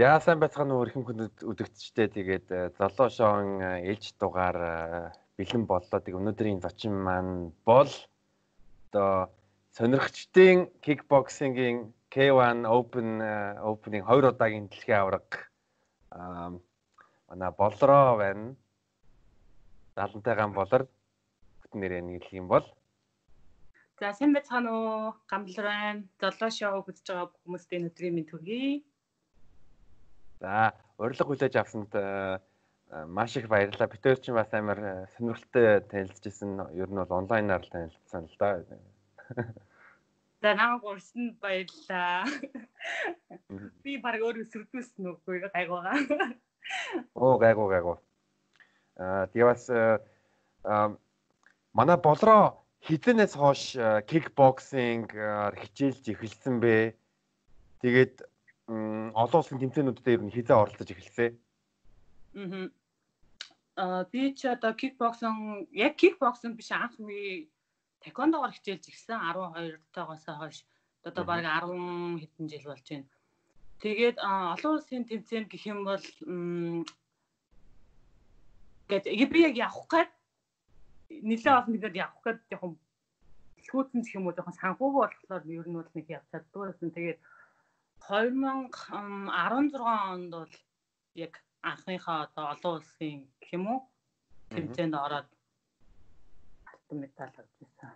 За сайн байцгаана уу эрхэм хүндэт үдэгчтэй тэгээд э, золоо шоун э, ээлж дугаар э, бэлэн боллоо. Тэг өнөөдрийн зочин маань бол одоо сонирхчдын кикбоксингийн K1 Open Open-ийн 2 удаагийн дэлхийн аварга манай болроо байна. Далантай гам болор бүтэн нэрээ нэглэх юм бол За сайн байцгаана уу? Гамбал байна. Золоо шоу үзэж байгаа хүмүүст энэ өдрийн мэнд хүргэе. За урилга хүлээж авсанд э, э, маш их баярлалаа. Бид хоёр ч бас амар э, сонирхолтой танилцчихсан. Ер нь бол онлайнаар танилцсан л да. За намайг урьсан баярлалаа. Би баг өөрөө сүрдүүлсэн үгүй гайгуугаа. Оо гайгуу гайгуу. Аа тэгээ бас манай болроо хизэнээс хойш кикбоксинг хичээлж эхэлсэн бэ. Тэгээд олон улсын тэмцээнүүдэд ер нь хизээ оролцож эхэлсэн. Аа би ч одоо кикбоксинг яг кикбоксинг биш анх би таквондогоор хичээлж ирсэн 12 таагаас хойш одоо баг 10 хэдэн жил болж байна. Тэгээд олон улсын тэмцээнд гэх юм бол гээд би яг явах гээд нэлээд олон нэгэд явах гээд яг хөөцөн гэх юм уу жоохон санхүүг болохоор ер нь бол нэг явцад дүүрсэн. Тэгээд 2016 онд бол яг анхныхаа одоо олон улсын гэх юм уу тэмцээнд ороод алтан медаль авч ирсэн.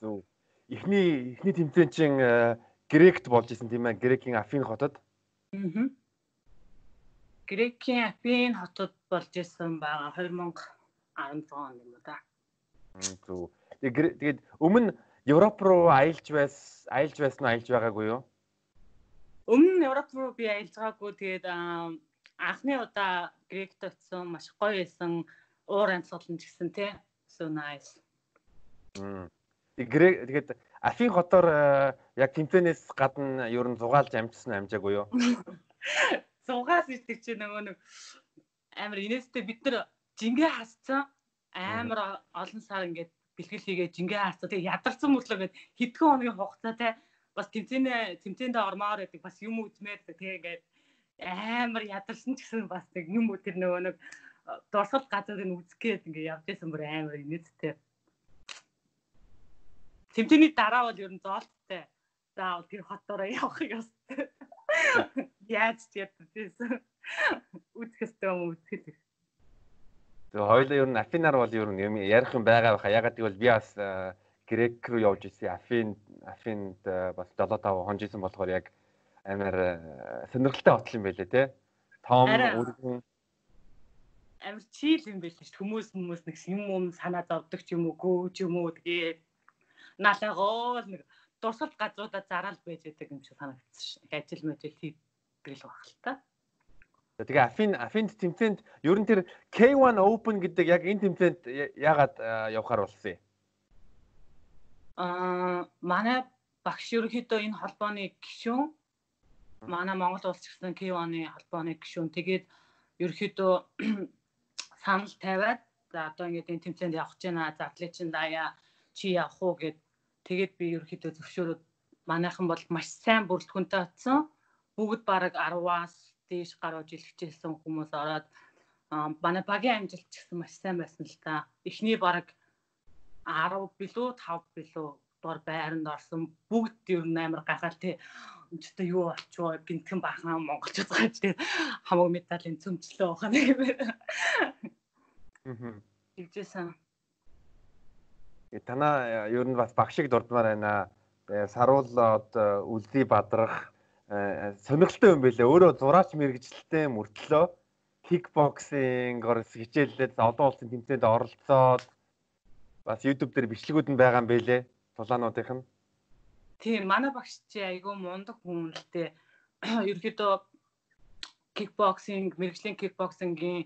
Зөв. Эхний эхний тэмцээн чинь э, Грект болж исэн тийм ээ. Грекийн Афин хотод. Аа. Грекийн Афин хотод болж исэн байгаа 2016 онд юм да. Зөв. Тэгээд өмнө Европ руу аялж байсан аялж байсан аялж байгаагүй юу? Өмнө нь Европ руу би аялж байгаагүй. Тэгээд анхны удаа Грект очсон маш гоё байсан. Уур амьсгал нь ч гэсэн тий. So nice. Мм. Тэгээд Афин хотоор яг тэмцээнээс гадна ер нь зугаалж амжсан амжаагүй юу? Зугаас ирдэг чи нөгөө нэг амар инээстэй бид нар жингээ хасцсан амар олон сар ингээд бэлтгэл хийгээ жингээ хаарцаа тэгээ ядарсан мөрлөө гэд хэдхэн хоногийн хугацаа те бас тэмцээнэ тэмцээндээ ормоор байдаг бас юм үзмээр тэгээ ингээд амар ядарсан ч гэсэн бас нэг юм уу тэр нөгөө нэг дурсгал газрыг үзэх гээд ингээд явж байсан бүр амар инээдтэй. Тэмцээний дараа бол ер нь зоолттой. Заавал тэр хотоороо явах ёстой. Яаж ч ядчихсан үзэх ёстой юм үзэх Тэгээ хоёлаа ер нь Афинаар бол ер нь ярих юм байгаа байхаа. Ягаад гэвэл би бас э, Грек руу явж ирсэн. Афин Афинд э, бас 75 хонжсэн болохоор яг амар э, сонирхолтой хотл юм байлээ те. Том үргэн амар чийл юм байлээ шүү. Хүмүүс хүмүүс нэг юм юм санаа зовдөг ч юм уу, гөө ч юм уу тэгээ наалаагоо нэг дурсгалт газруудаа зараал байж байдаг юм шиг санагдсан шүү. Ажил мэтэл хийдэг л баг л та. Тэгээ Афин Афинд тэмцээнд ер нь тэр K1 Open гэдэг яг энэ тэмцээнд яагаад явахаар болсон юм? Аа манай багш ерөнхийдөө энэ холбооны гишүүн манай Монгол улс гэсэн K1-ы холбооны гишүүн тэгээд ерөнхийдөө санал тавиад за одоо ингээд энэ тэмцээнд явах гэж байна. За атлет чинь даяа чи явах уу гэд тэгээд би ерөнхийдөө зөвшөөрөд манайхан бол маш сайн бүрэлдэхүүнтэй атсан. Бүгд бараг 10-аас дээш гарууж илгэжсэн хүмүүс ороод манай багийн амжилт ч гэсэн маш сайн байсан л та. Эхний баг 10 билүү 5 билүү дор байранд орсон бүгд ер нь амар гахаал тий өчтөө юу болчихоо гинтгэн бахан монголчууд гаж тий хамаг медалийн цөмчлөө байгаа нэг юм. Игжсэн. Э танаа ер нь бас багшиг дурдмаар байна. Саруулд үлзий бадрах Э, сонирхолтой юм байлаа. Өөрөө зураач мэрэгчлэлтэй мөртлөө кикбоксингоор хичээллээд олон улсын тэмцээнд оролцоод бас YouTube дээр бичлэгүүд нь байгаа юм байлээ. Тулаануудынх нь. Тийм, манай багш чи айгүй мундаг хүн л дээ. Ерөнхийдөө кикбоксинг, мэрэгжлийн кикбоксингийн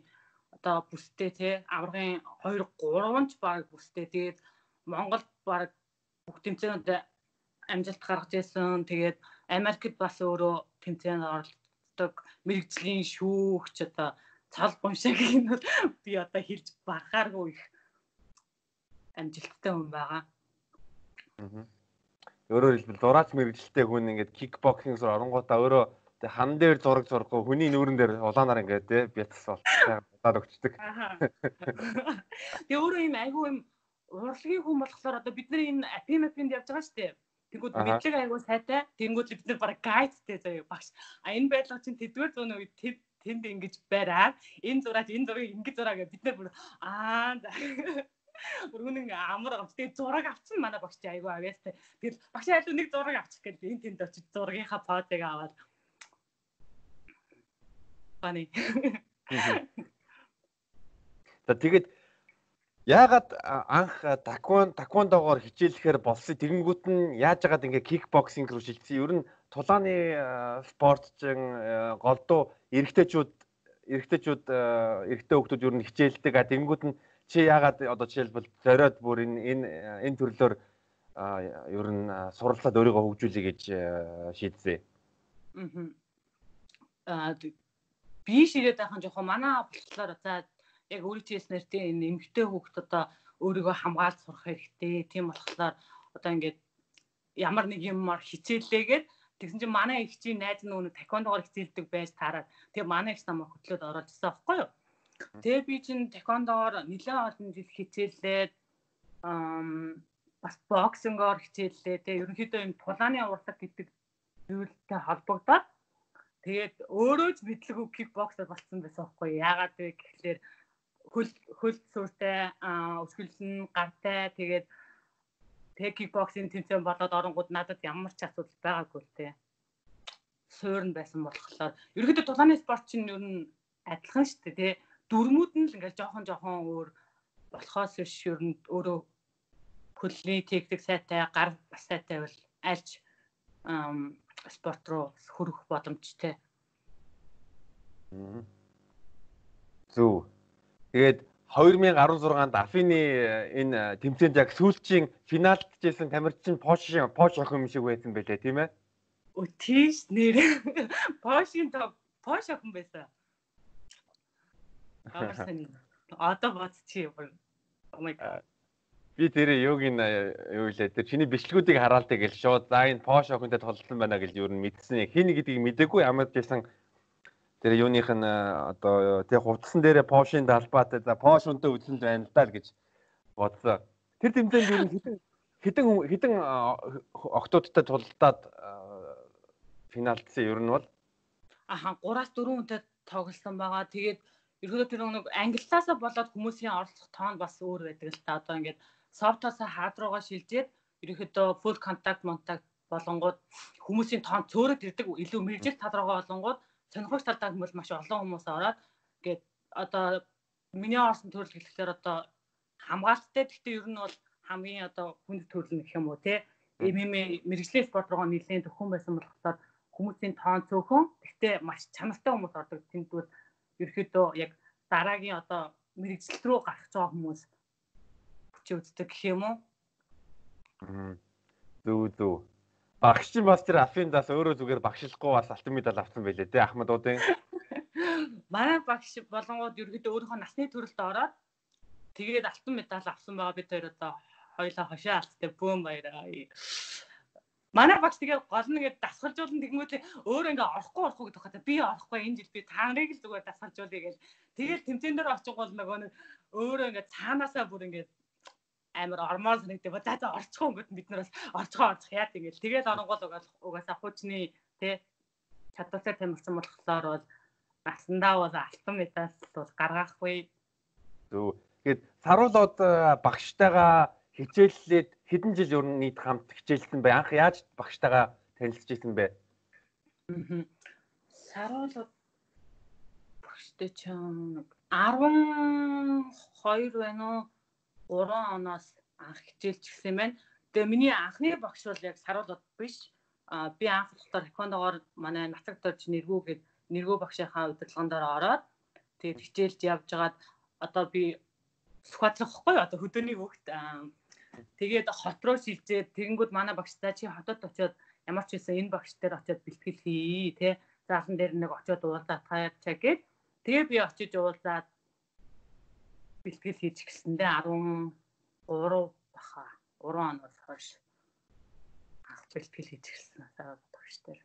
одоо бүстэй те аврагын 2 3 ч баг бүстэй. Тэгээд Монголд баг бүх тэмцээнүүд амжилт гаргаж ирсэн. Тэгээд Америкт бас өөрөө тэмцээнд оролцдог мэрэгжлийн шүүгч одоо цал гомшиг нь би одоо хэлж багааргүй их амжилттай хүн байгаа. Аа. Өөрөөр хэлбэл зураач мэрэгжилтэй хүн ингээд кикбоксингс оронгуудаа өөрөө хан дээр зураг зурхгүй хүний нүүрэн дээр улаанаар ингээд тий бяцс удаад өгчдөг. Тэгээ өөрөө юм айгүй юм урлагийн хүн болохоор одоо бид нар энэ апи мапинд явж байгаа шүү дээ. Тэнгүүд мэдлэг айгүй сайтай. Тэнгүүд бид нар бараг гайдтэй заяа багш. А энэ байдлага чинь тэдгээр зүүн үед тэнд ингэж байраад энэ зураач энэ зургийг ингэж зураа гэж бид нар бүр аа Өргөн амар авч тэгээ зураг авчихсан манай багш айгүй авьяастай. Тэгэл багш айлуу нэг зураг авчих гэж энэ тэнд очиж зургийнхаа фотог аваад Бани. За тэгээд яагаад анх таквон таквондогоор хичээлэхээр болсон. Тэгэнгүүт нь яаж яагаад ингээ кикбоксинг руу шилжсэн? Ер нь тулааны спортчин голдуу эрэгтэйчүүд эрэгтэйчүүд эрэгтэй хүмүүс ер нь хичээлдэг. Тэгэнгүүт нь чи яагаад одоо жишээлбэл зориод бүр энэ энэ энэ төрлөөр ер нь суралцаад өөрийгөө хөгжүүлэе гэж шийдсэн. Аа би ширэд байхын жоохон манаа болохоор за яг өөрийн хэлснээр тийм эмгтэй хүүхд одоо өөрийгөө хамгаалж сурах хэрэгтэй. Тийм болохоор одоо ингээд ямар нэг юмар хичээллээгээд тэгсэн чинь манай их чинь найз нь өнө таквондогоор хичээлдэг байж таараад тэгээ манай их намайг хөтлөөд ороод ирсэн байхгүй юу? Тэгээ би чинь таквондоор нэлээд олон жил хичээллээд бас боксингоор хичээллээ. Тэгээ ерөнхийдөө энэ тулааны урлаг гэдэг зүйлтэй холбогдоод тэгээд өөрөө ч мэдлэг кикбоксер болсон байсан байхгүй яагаад вэ гэхлээр хөл хөл сүртэй өсгөлн гартай тэгээд тэг кикбоксинг тэмцээн болоод оронгууд надад ямар ч асуудал байгаагүй л те суурн байсан болохоор ерөнхийдөө тулааны спорт чинь ер нь адилхан шүү дээ тий дүрмүүд нь л ингээд жоохон жоохон өөр болохоос биш ер нь өөрөө хөлний техник сайтай гар бас сайтай бол альж спорт руу хөрөх боломжтой. Зөв. Тэгээд 2016-нд Афины энэ тэмцээнд яг сүүлчийн финалд жисэн тамирчин Пош Пош охин юм шиг байсан байлээ тийм ээ? Өө тийш нэр Пошийн топ Пош охин байсан. Одоо бодчих юм. Oh my god. Би тэр юугийн юу лээ тэр чиний бичлэгүүдийг хараалтай гэл шууд за энэ Porsche охинтой толлсон байна гэж юу н мэдсэн. Хин гэдгийг мдэггүй ямар ч байсан тэр юуных нь одоо тэг хувцсан дээрээ Porsche-ийн далбаатай за Porsche үнтэй үзлэнд байна л даа гэж бодсон. Тэр тэмцээнд юу хитэн хитэн хитэн октоодтай тулдаад финалдсан ер нь бол аха 3-аас 4 хүнтэй тоглосон байгаа. Тэгээд ерөөдөө тэр нэг англиасаа болоод хүмүүсийн оролцох тоон бас өөр байдаг л та. Одоо ингээд софтоос хаад руугаа шилжээд ерөөдөө full contact contact болонгууд хүмүүсийн тоон цөөрөд ирдэг илүү мэржил тал руугаа болонгууд сонирхогч талдаа хүмүүс маш олон хүмүүс ороод ингээд одоо миний орсон төрөл хэлэхээр одоо хамгаалттай. Гэхдээ ер нь бол хамгийн одоо хүнд төрөл гэх юм уу те? MMA мэрэгжлийн спорт руугаа нэлээд төхөн байсан болохоор хүмүүсийн тоон цөөхөн. Гэхдээ маш чанартай хүмүүс ордог. Тэмдгүүд ерөөхдөө яг дараагийн одоо мэрэгжил рүү гарах байгаа хүмүүс хүчээ үздэг гэх юм уу? Зүг зүг. Багш чинь бас тэр Афиндаас өөрөө зүгээр багшлахгүй бас алтан медаль авсан байлээ тий Ахмад уудын. Манай багш болонгууд ерөөхдөө өөрийнхөө насны төрөлд ороод тэгээд алтан медаль авсан байгаа бид хоёр одоо хоёлаа хошоо алттай бөөм баяраа Манай багш тэгээ гол нь ингээд дасгалжуулна тэгмүүд өөрөө ингээд орохгүй орохгүй гэдэг хата би орохгүй энэ жил би та нарыг л зүгээр дасгалжуулъя гэж. Тэгээд тэмцээн дээр очих бол нөгөө нэг өөрөө ингээд цаанаасаа бүр ингээд амар ормоор санагддаг. За за орчих уу гэд бид нар бас орцгоо орчих яа тэгэл. Тэгээд оронгол угаасаа хуучны тэ чадвартай тамирсан болохоор бол насандаа бол алтан медаль бол гаргахгүй. Зөв. Тэгээд саруулууд багштайгаа хичээллээд хэдэн жил нь нийт хамт хичээлсэн бай. Анх яаж багштайгаа танилцж исэн бэ? Саруулууд багштай чам 12 байна уу? 3 оноос анх хичээлж гисэн байна. Тэгээ миний анхны багш бол яг саруулууд биш. А би анх болохоор таквондогоор манай нацаг дорж нэргүү гээд нэргүү багшийнхаа удирдлаганд ороод тэгээд хичээлж явж байгаад одоо би Сүхбаатархгүй одоо хөдөөний хөвгт Тэгээд хот руу шилжээд тэгэнгүүт манай багштай чи хотод очиод ямар ч байсан энэ багш дээр очиод бэлтгэл хий те. Заасан дээр нэг очиод уулзаад таяачаа гээд тэгээ би очиж уулзаад бэлтгэл хийж гисэндээ 13 баха 3 оноос хойш анх бэлтгэл хийж сараад багш дээр.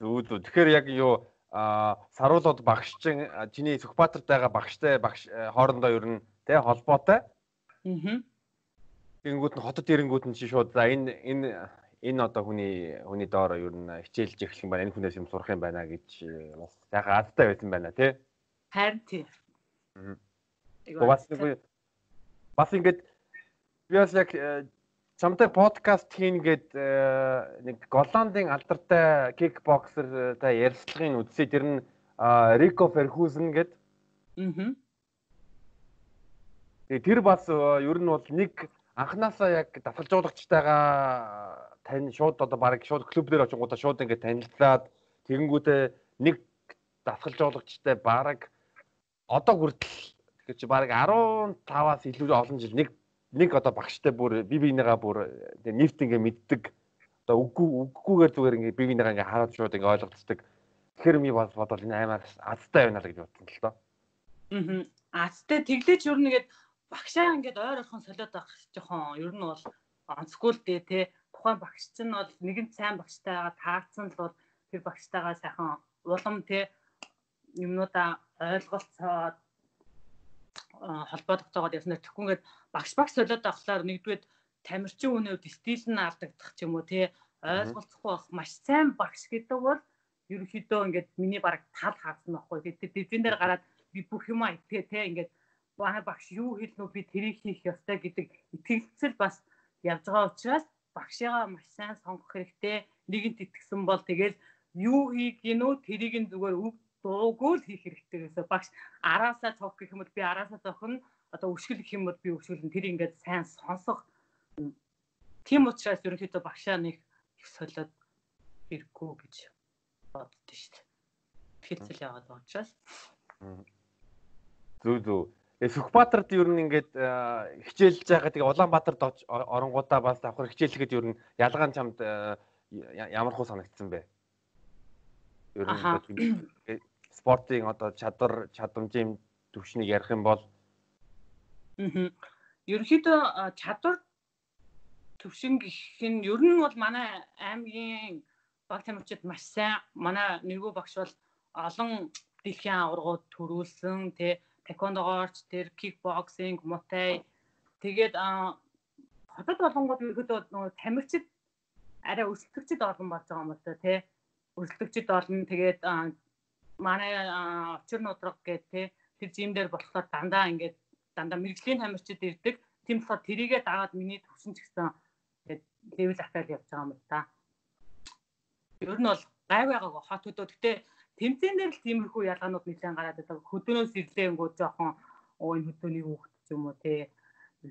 Зүү зүү. Тэгэхээр яг юу а саруулууд багшчин чиний Сүхбаатарт байгаа багштай багш хоорондоо ер нь тэ холбоотой. Аа. Тэгэнгүүт нь хотод ирэнгүүт нь чи шууд за энэ энэ энэ одоо хүний хүний доор ер нь хичээлж эхлэх юм байна. Энэ хүнээс юм сурах юм байна гэж бас сайхан азтай байсан байна тий. Харин тий. Бас бас ингээд би бас яг чамтай подкаст хийн гээд нэг Голландын алдартай кикбоксер та ярилцлагын үдсээ тэр нь Рико Ферхузен гээд. Аа. Тэр бас ер нь бол нэг анханасаа яг давхалжуулагчтайгаа тань шууд одоо баг шууд клуб дээр очингуудаа шууд ингээд танилцаад тэгэнгүүтээ нэг давхалжуулагчтай баг одоо хүртэл тэгэхээр чи баг 15-аас илүү олон жил нэг нэг одоо багштай бүр би бинийгаа бүр нэвт ингээ мэддэг. Одоо үггүй үггүйгээр зүгээр ингээ би бинийгаа ингээ хараад шууд ингээ ойлгоцдог тэгэхээр ми бас бодвол энэ аймаар азтай байна л гэж бодсон л доо. Аа азтай тэглэж юу нэгэд багшаа ингээд ойр орхон солиод байх жоохон ер нь бол онцгүй л дээ те. Тухайн багш чинь бол нэгэн сайн багштайгаа таацсан л бол тэр багштайгаа сайхан улам те юмнуудаа ойлголцоод холбоо тогтоогоод явснаар тэгхүүнгээд багш багш солиод авахлаар нэгдүгээр тамирчин үнэвд стил нь алдагдах ч юм уу тий. Ойлголцохгүй байх. Маш сайн багш гэдэг бол ерөнхийдөө ингээд миний баг тал хаасан байхгүй. Гэдэг дивэн дээр гараад би бүх юм итгэ тий. Ингээд манай багш юу хэлнэ би тэрийг хийх ёстой гэдэг итгэлцэл бас явж байгаа учраас багшигаа маш сайн сонгох хэрэгтэй. Нэгэнт итгэсэн бол тэгэл юу хийх гинөө тэрийг нь зүгээр үг дуугүй л хийх хэрэгтэй гэсэн. Багш араасаа цог гэх юм бол би араасаа зохино. Одоо өшгөл гэх юм бол би өшгөлн тэр ингээд сайн сонсох. Тийм учраас ерөнхийдөө багшаа нэг их солиод ирэхгүй гэж боддоо шүү дээ. Хилцэл яваад байгаа учраас. Зүг зүг. Э Сүхбаатарт ер нь ингээд хичээлж байгаа тэгээ Улаанбаатарт оронгуудаа бас давхар хичээлэхэд ер нь ялгаан чамд ямар хөө санагдсан бэ? Ер нь спортын одоо чадвар чадамжийн төвшнийг ярих юм бол аа ерөнхийдөө чадвар төвшин гэх нь ер нь бол манай аймгийн баг тамирчид маш сайн. Манай нэггүй багш бол олон дэлхийн аваргууд төрүүлсэн тэ таквондогоорч тэр кикбоксинг мутай тэгээд хотод болонгууд ерөөдөө нөгөө тамирчид арай өсөлтөгчд олон болж байгаа юм байна тэ өсөлтөгчд олон. Тэгээд манай очир нудраг гэдэг те тэр жим дээр болохоор дандаа ингээд дандаа мэрэгжлийн тамирчид ирдэг. Тийм болохоор тэрийгээ дагаад миний төвшин ч гэсэн ингээд левел атаал явж байгаа юм л та. Ер нь бол гай байгаагаа хот хөдөө. Гэтэ тэмцээн дээр л тиймэрхүү ялгаанууд нэлээд гараад байдаг. Хөдөөнөөс ирлээнгүү жоохон оо энэ хөдөөний хүүхэд ч юм уу те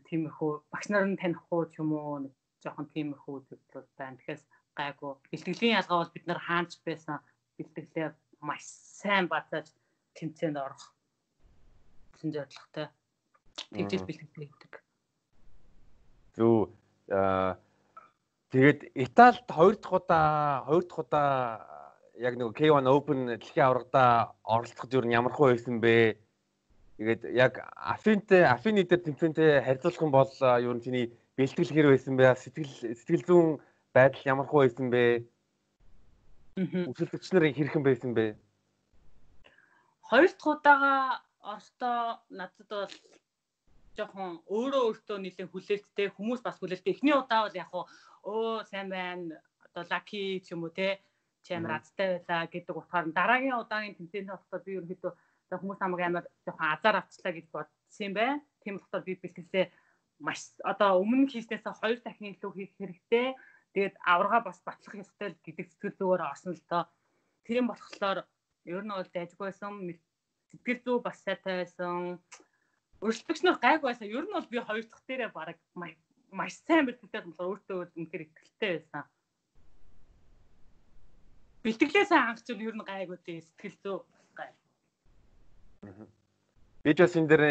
тиймэрхүү багш нар нь танихгүй ч юм уу жоохон тиймэрхүү зүйлүүд байна. Тэгэхээр гайгүй. Бэлтгэлийн ялгаа бол бид нар хаанч байсан бэлтгэлээ маш сайн бацааж тэмцээнд орох гэсэн зорилготой тэгжэл бэлтгэл хийдэг. Зөв тэгээд Италид хоёр дахь удаа хоёр дахь удаа яг нэг K1 Open дэлхийн аврагада оролцоход юу ямар хөө байсан бэ? Тэгээд яг Афинтэй Афины дээр тэмцээнтэй харьцуулах юм бол юу нь чиний бэлтгэл хэр байсан бэ? Сэтгэл сэтгэл зүйн байдал ямар хөө байсан бэ? Үсэлтэгч нарын хэрхэн байсан бэ? Хоёр дахь удаага орохтой надад бол жоохон өөрөө өөртөө нэлээд хүлээлттэй хүмүүс бас хүлээлттэй. Эхний удаа бол яг оо сайн байна. Одоо лаки ч юм уу те чамар азтай байлаа гэдэг утгаар дараагийн удаагийн тэмцээнд болоход би ерөнхийдөө хүмүүс намайг амар жоохон азар авчлаа гэж бодсон юм байна. Тийм болохоор би бэлтгэлээ маш одоо өмнө хийснээс хоёр дахин илүү хийх хэрэгтэй. Тэгээд аварга бас батлах ёстой гэдэг сэтгэл зүгээр орсон л доо. Тийм болохоор ер нь бол дайггүй байсан. Сэтгэл зүй бас сайтай байсан. Өрсөлдөгч нар гайгүй байсан. Ер нь бол би хоёр дахь дээрээ баг маш сайн бэлтгэлтэй болохоор өөртөө үнэхээр ихтэй байсан. Бэлтгэлээсээ хангачвал ер нь гайгүй дээ. Сэтгэл зүй гай. Би ч бас энэ дээр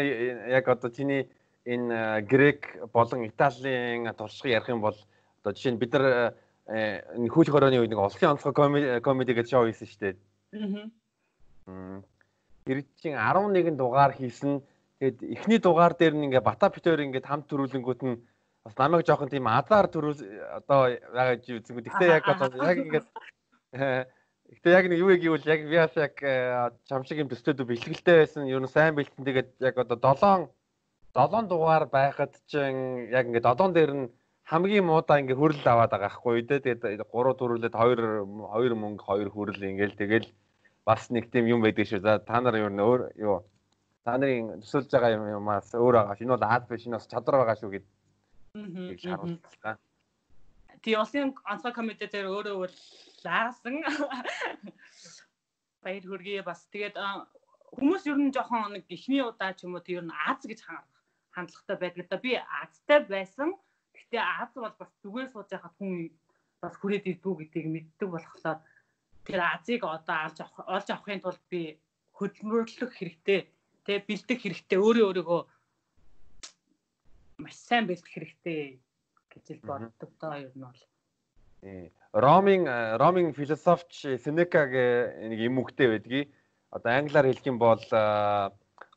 яг одоо чиний энэ грек болон италийн туршлагыг ярих юм бол Одоо жишээ нь бид нар энэ хөл хорооны үед нэг олонхын онцгой комеди гэж шоу хийсэн шүү дээ. Аа. Чинь 11 дугаар хийсэн. Тэгэд эхний дугаар дээр нь ингээ бата битээр ингээ хамт төрүүлэнгүүт нь бас намайг жоохон тийм азар төрүүл одоо яагаад чи үзэнгүү. Тэгтээ яг одоо яг ингээд Гэтэ яг нэг юу гэвэл яг би бас яг чамшиг юм төстэй бэлтгэлтэй байсан. Ер нь сайн бэлтэн тэгээд яг одоо 7 7 дугаар байхад чинь яг ингээд 7 дээр нь хамгийн муудаа ингээ хөрөл аваад байгаа хгүй дээ. Тэгээд 3 төрүүлээд 2 2 мөнгө 2 хөрөл ингээл тэгэл бас нэг тийм юм байдаг шүү. За та нар юу нөр юу та нарын төсөлж байгаа юм юмас өөр байгаа. Энэ бол аад биш, энэ бас чадвар байгаа шүү гэд. Аа. Тэгээ улсын онцгой комитет дээр өөрөө бол лаасан. Баяр хүргэе бас тэгээд хүмүүс ер нь жоохон нэг ихний удаа ч юм уу тэр нь Аз гэж хандлагатай байдаг да. Би Азтай байсан Гэтэ Аз бол бас зүгээр сууж байхад хүн бас хүрээд ирдүү гэдгийг мэддэг болохоор тэр Азийг одоо авч авах олж авахын тулд би хөдөлмөрлөх хэрэгтэй. Тэгээ бэлдэх хэрэгтэй. Өөрөө өөрийгөө маш сайн бэлдэх хэрэгтэй гэж л боддог доо ер нь бол. Ромын Ромын философч Сенекагийн нэг юм үгтэй байдгийг одоо англиар хэлэх юм бол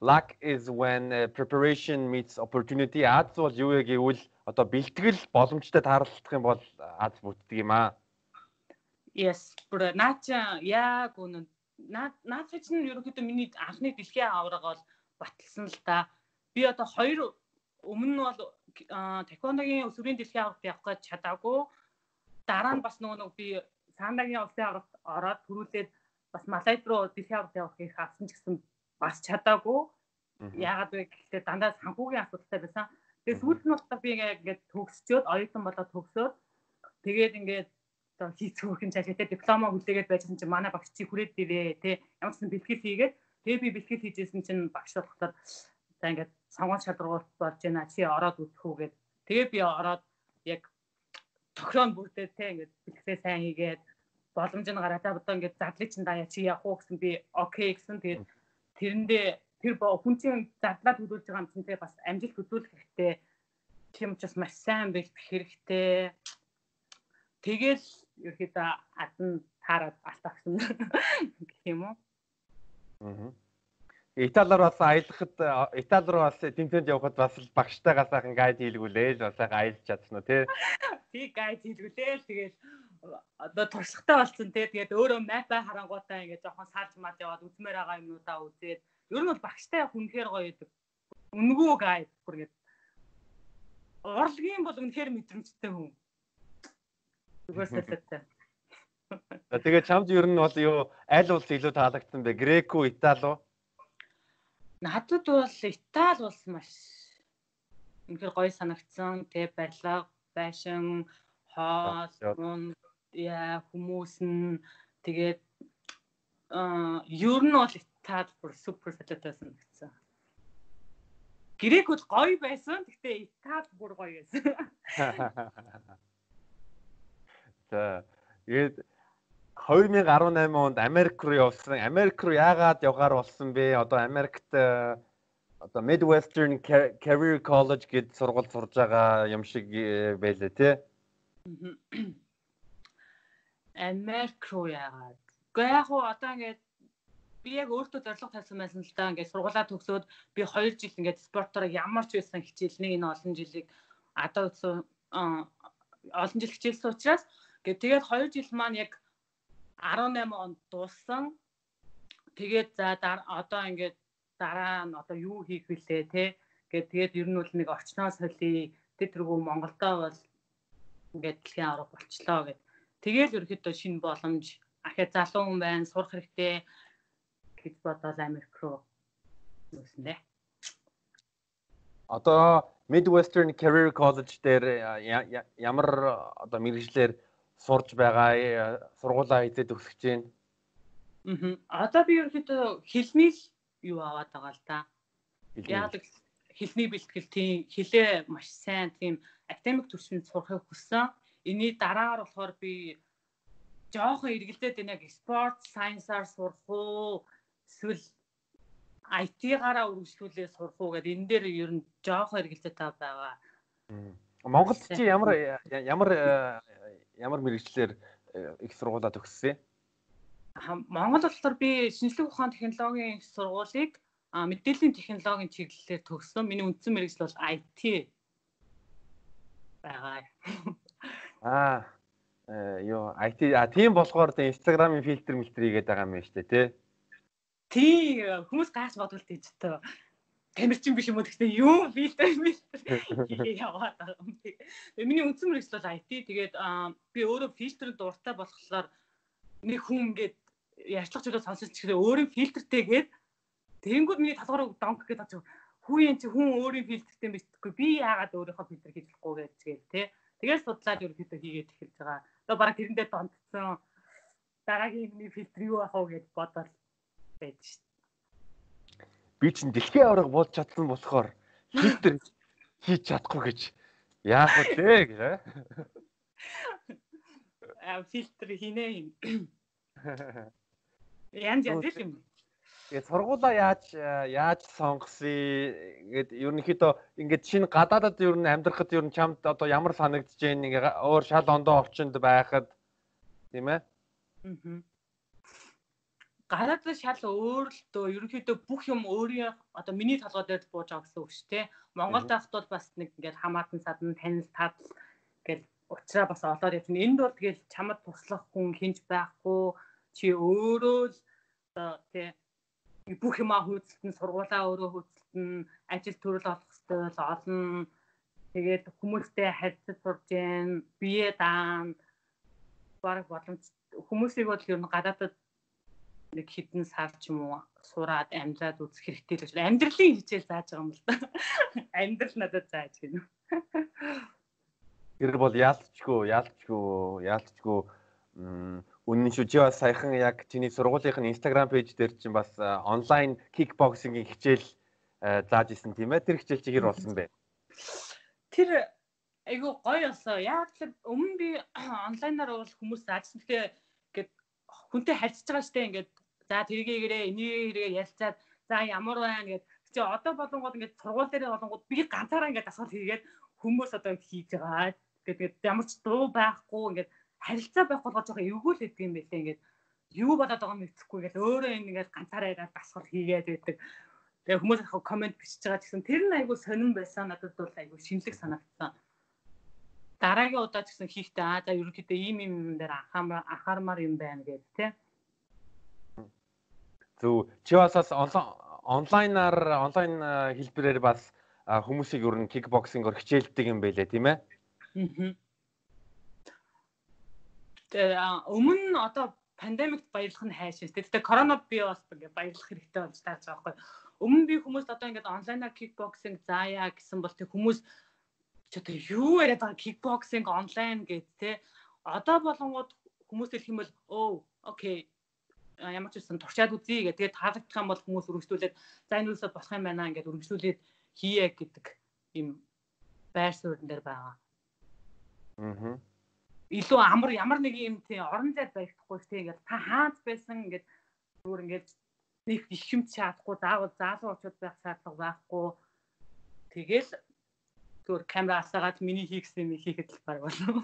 luck is when preparation meets opportunity. Аз бол юу вэ гэвэл одоо бэлтгэл боломжтой тааралдах юм бол аз бүтдэг юм аа. Yes, бүр наача яг үнэн наач чинь ерөнхийдөө миний анхны дэлхийн аварга бол баталсан л да. Би одоо хоёр өмнө нь бол таквондогийн өсвөрийн дэлхийн аваргад явах гэж чадаагүй. Дараа нь бас нөгөө нэг би сандагийн улсын аваргад ороод төрүүлээд бас Малайд руу дэлхийн аваргад явах их авсан ч гэсэн бас чадаагүй. Яагаад вэ гэхдээ дандаа санхүүгийн асуудалтай байсан. Тэгээ сүүлд нь болохоор би ингээд төгсчөөд оюутан болоод төгсөөд тэгээд ингээд одоо хийцгүүхэн цаашаа диплома хүлээгээд байжсэн чинь манай багш чи хүрээд дивээ те. Ямар ч бэлтгэл хийгээд тэгээ би бэлтгэл хийжсэн чинь багш болохоор за ингээд сонгон шалралт болж байна чи ороод үзэх үү гэд. Тэгээ би ороод яг тохироон бүрдээ те ингээд бэлтгэлээ сайн хийгээд боломж нь гараад одоо ингээд задлыг чинь даяа чи явах уу гэсэн би окей гэсэн. Тэгээд тэрэндээ тэр хүн чинь задлаа төлөвлөж байгаа юм чинь те бас амжилт хөдөлгөх хэрэгтэй. Тийм учраас маш сайн бэлтгэх хэрэгтэй. Тэгэл ерөөдөө адна таарад алтагсан гэх юм уу. Аа. Италиар бас аялахад Итали руу бас тэмцээнд явхад бас багштайгаа сайхан гайд хийлгүүлээ л бас аялж чадсан уу тий. Тий гайд хийлгүүлээ тэгэл одоо туршлагатай болсон тий тэгээд өөрөө мапа харангуйтаа ингээд жоохон сарж маад яваад үзмээр байгаа юмнуудаа үзээд Ер нь бол багштай хүнхээр гоё байдаг. Үнгүү гайд бүр гээд. Урлагийн бол үнэхээр мэдрэмжтэй хүн. Зүгээр сэтэлтэй. Тэгээ чамд ер нь бол юу аль улс илүү таалагдсан бэ? Грек үү, Итали уу? Надад бол Итали улс маш үнэхээр гоё санагдсан. Тэгээ барилга, байшин, хоол, яа хүмүүс нь тэгээд ер нь бол таад бүр супер солиотой санагдсан. Грек бол гоё байсан. Гэхдээ Итали бүр гоё байсан. За тэгээд 2018 онд Америк руу явсан. Америк руу яагаад явгаар болсон бэ? Одоо Америкт э, одоо Midwestern Career College гэд сургууль сурж байгаа юм шиг э, байлээ тий. Америк руу яагаад? Гэхдээ яг одоо ингээд би яг өөртөө зорилго тавьсан байсан л да. Ингээд сургуулаа төгсөөд би 2 жил ингээд спортоор ямар ч байсан хичээлний энэ олон жилийг одоо олон жил хичээлсэн учраас ингээд тэгээд 2 жил маань яг 18 онд дууссан. Тэгээд за одоо ингээд дараа нь одоо юу хийх вүлээ те. Ингээд тэгээд ер нь бол нэг орчноо солио тэр тэргүй Монголдоо бол ингээд дэлхийн авраг болчлоо гэд. Тэгээд ерөөхдөө шинэ боломж ахаа залуу хүн байна, сурах хэрэгтэй гэж бодоод Америк руу нүүсэн дээ. Одоо Midwestern Career College дээр ямар одоо мэрэгжлэр сурж байгаа сургуулаа хийдэг төгсөж байна. Аа. Одоо би ерөөхдөө хэлний л юу аваад байгаа л да. Яг хэлний бэлтгэл тийм хэлээ маш сайн тийм академик төвшөнд сурахыг хүссэн. Эний дараагаар болохоор би жоохон эргэлдээд энэ яг спорт сайенсаар сурах уу эсвэл IT-гаараа үргэлжлүүлээ сурах уу гэдэг энэ дээр ер нь жоохон эргэлзээ тав байгаа. Монголд чи ямар ямар ямар мэрэгчлэр их сургуулаа төгссөн? Монгол болохоор би шинжлэх ухаан технологийн сургуулийг мэдээллийн технологийн чиглэлээр төгссөн. Миний үндсэн мэрэгжил бол IT байгаа. Аа юу IT а тийм болохоор тэ Instagram-ын фильтр мэлтэр хийгээд байгаа юм байна шүү дээ тий. Тий хүмүүс гаас бодвол тийж тоо. Тамирчин биш юм уу? Гэхдээ юу мэлтэр хийгээ яваад байгаа юм. Тэгээ миний үндсэн мөрөс бол IT тэгээд би өөрөө фильтр дуртай болохоор нэг хүн ингээд ярьцлах зүйлээ сонсож чихдээ өөрийн фильтртэйгээд тэгэнгүүт миний талгаар донк гэдэг очив хүү юм чи хүн өөрийн фильтртэй мэдхгүй. Би яагаад өөрийнхөө фильтр хийж болохгүй гэж тэгээд тий. Тэгээд судлаад ерөөхдөө хийгээд эхэлж байгаа. Тэгээ бараг тэрэндээ донтсон. Дараагийн миний фильтр юу ах вэ гэж бодоод байж шít. Би чинь дэлхийн авраг болж чадсан болохоор фильтр хийж чадахгүй гэж яах вэ гээ. А фильтр хийнэ юм. Янз янз юм. Тэгээд сургуулаа яаж яаж сонгосон гэд ерөнхийдөө ингээд шинэ гадаадад ер нь амьдрахад ер нь чамд одоо ямар санагдаж байна ингээ өөр шал ондоо орчинд байхад тийм ээ. Аа. Гадаадад шал өөр л дөө ерөнхийдөө бүх юм өөрийн одоо миний толгой дээр бууж байгаа гэсэн үг шүү дээ. Монголд байхад бол бас нэг ингээд хамаатан садан танил тадал гэл уучраа бас олоод явчихна. Энд бол тэгэл чамд туслах хүн хинж байхгүй чи өөрөө л одоо тий бүх юмаа хөөцөлтөн сургуулаа өөрөө хөөцөлтөн ажил төрөл олох хэрэгтэй бол олон тэгээд хүмүүстэй харьцаж сурж гэн бие даан баг боломж хүмүүсийг бол ер нь гадаадад нэг хідэн сар ч юм уу сураад амьдраад үзэх хэрэгтэй л гэж амьдралын хичээл зааж байгаа юм л да. Амьдрал надад зааж гэнэ. Тэр бол яалтчгүй, яалтчгүй, яалтчгүй Үнэн шүү. Чи бас саяхан яг чиний сургуулийнхын Instagram пэйж дээр чинь бас онлайн кикбоксингийн хичээл зааж исэн тийм ээ. Тэр хичээл чи хэр болсон бэ? Тэр айгу гоё олсоо. Яг л өмнө би онлайнаар бол хүмүүс заажсан. Тэгэхээр ингээд хүнтэй харьцаж байгаа штэ ингээд за тэргийгээрээ энийг хэрэгээ ялцаад за ямар байна гэд чи одоо болонгод ингээд сургууль дээр болонгод би ганцаараа ингээд асуулт хийгээд хүмүүс одоо хийж байгаа. Ингээд ямар ч дуу байхгүй ингээд харилцаа байх болгоо жоохон эвгүй л гэдэг юм байлээ ингээд юу болоод байгааг мэдхгүй гэл өөрөө ингээд ганцаараа яриад дасгал хийгээд байдаг. Тэгээ хүмүүс яг комент бичиж байгаа гэсэн тэр нь айгүй сонирн байсан надад бол айгүй шинэлэг санагдсан. Дараагийн удаа ч гэсэн хийхдээ аа за ерөнхийдөө ийм юм юм дээр анхаармаар юм байна гэж тий. Зөв чи бас онлайнаар онлайн хэлбэрээр бас хүмүүсийг ер нь кикбоксингоор хичээлдэг юм байлээ тийм ээ. Аа өмнө нь одоо пандемикт баярлах нь хайшаа. Тэгтээ корона би бас ингээ баярлах хэрэгтэй болж тааж байгаа байхгүй. Өмнө би хүмүүст одоо ингээд онлайнаар кикбоксинг заая гэсэн бол тэг хүмүүс ч одоо юу яриад байгаа кикбоксинг онлайн гэд те. Одоо болонгууд хүмүүс хэлэх юм бол оо окей ямар ч үсэн туршаад үзье гэх. Тэгээд таалагдах юм бол хүмүүс үргэлжлүүлээд за энэ үсээ болох юм байна ингээд үргэлжлүүлээд хийе гэдэг юм байр суурин дээр байгаа. Аа илүү амар ямар нэг юм тий орон зайд баригдахгүй тий ингээд та хаац байсан ингээд зүгээр ингээд нэг их юм чадахгүй заавал заалуу очиод байх шаардлага байхгүй тэгэл зүгээр камера асаагаад миний хийгсэн юм хийхэд л баг болов.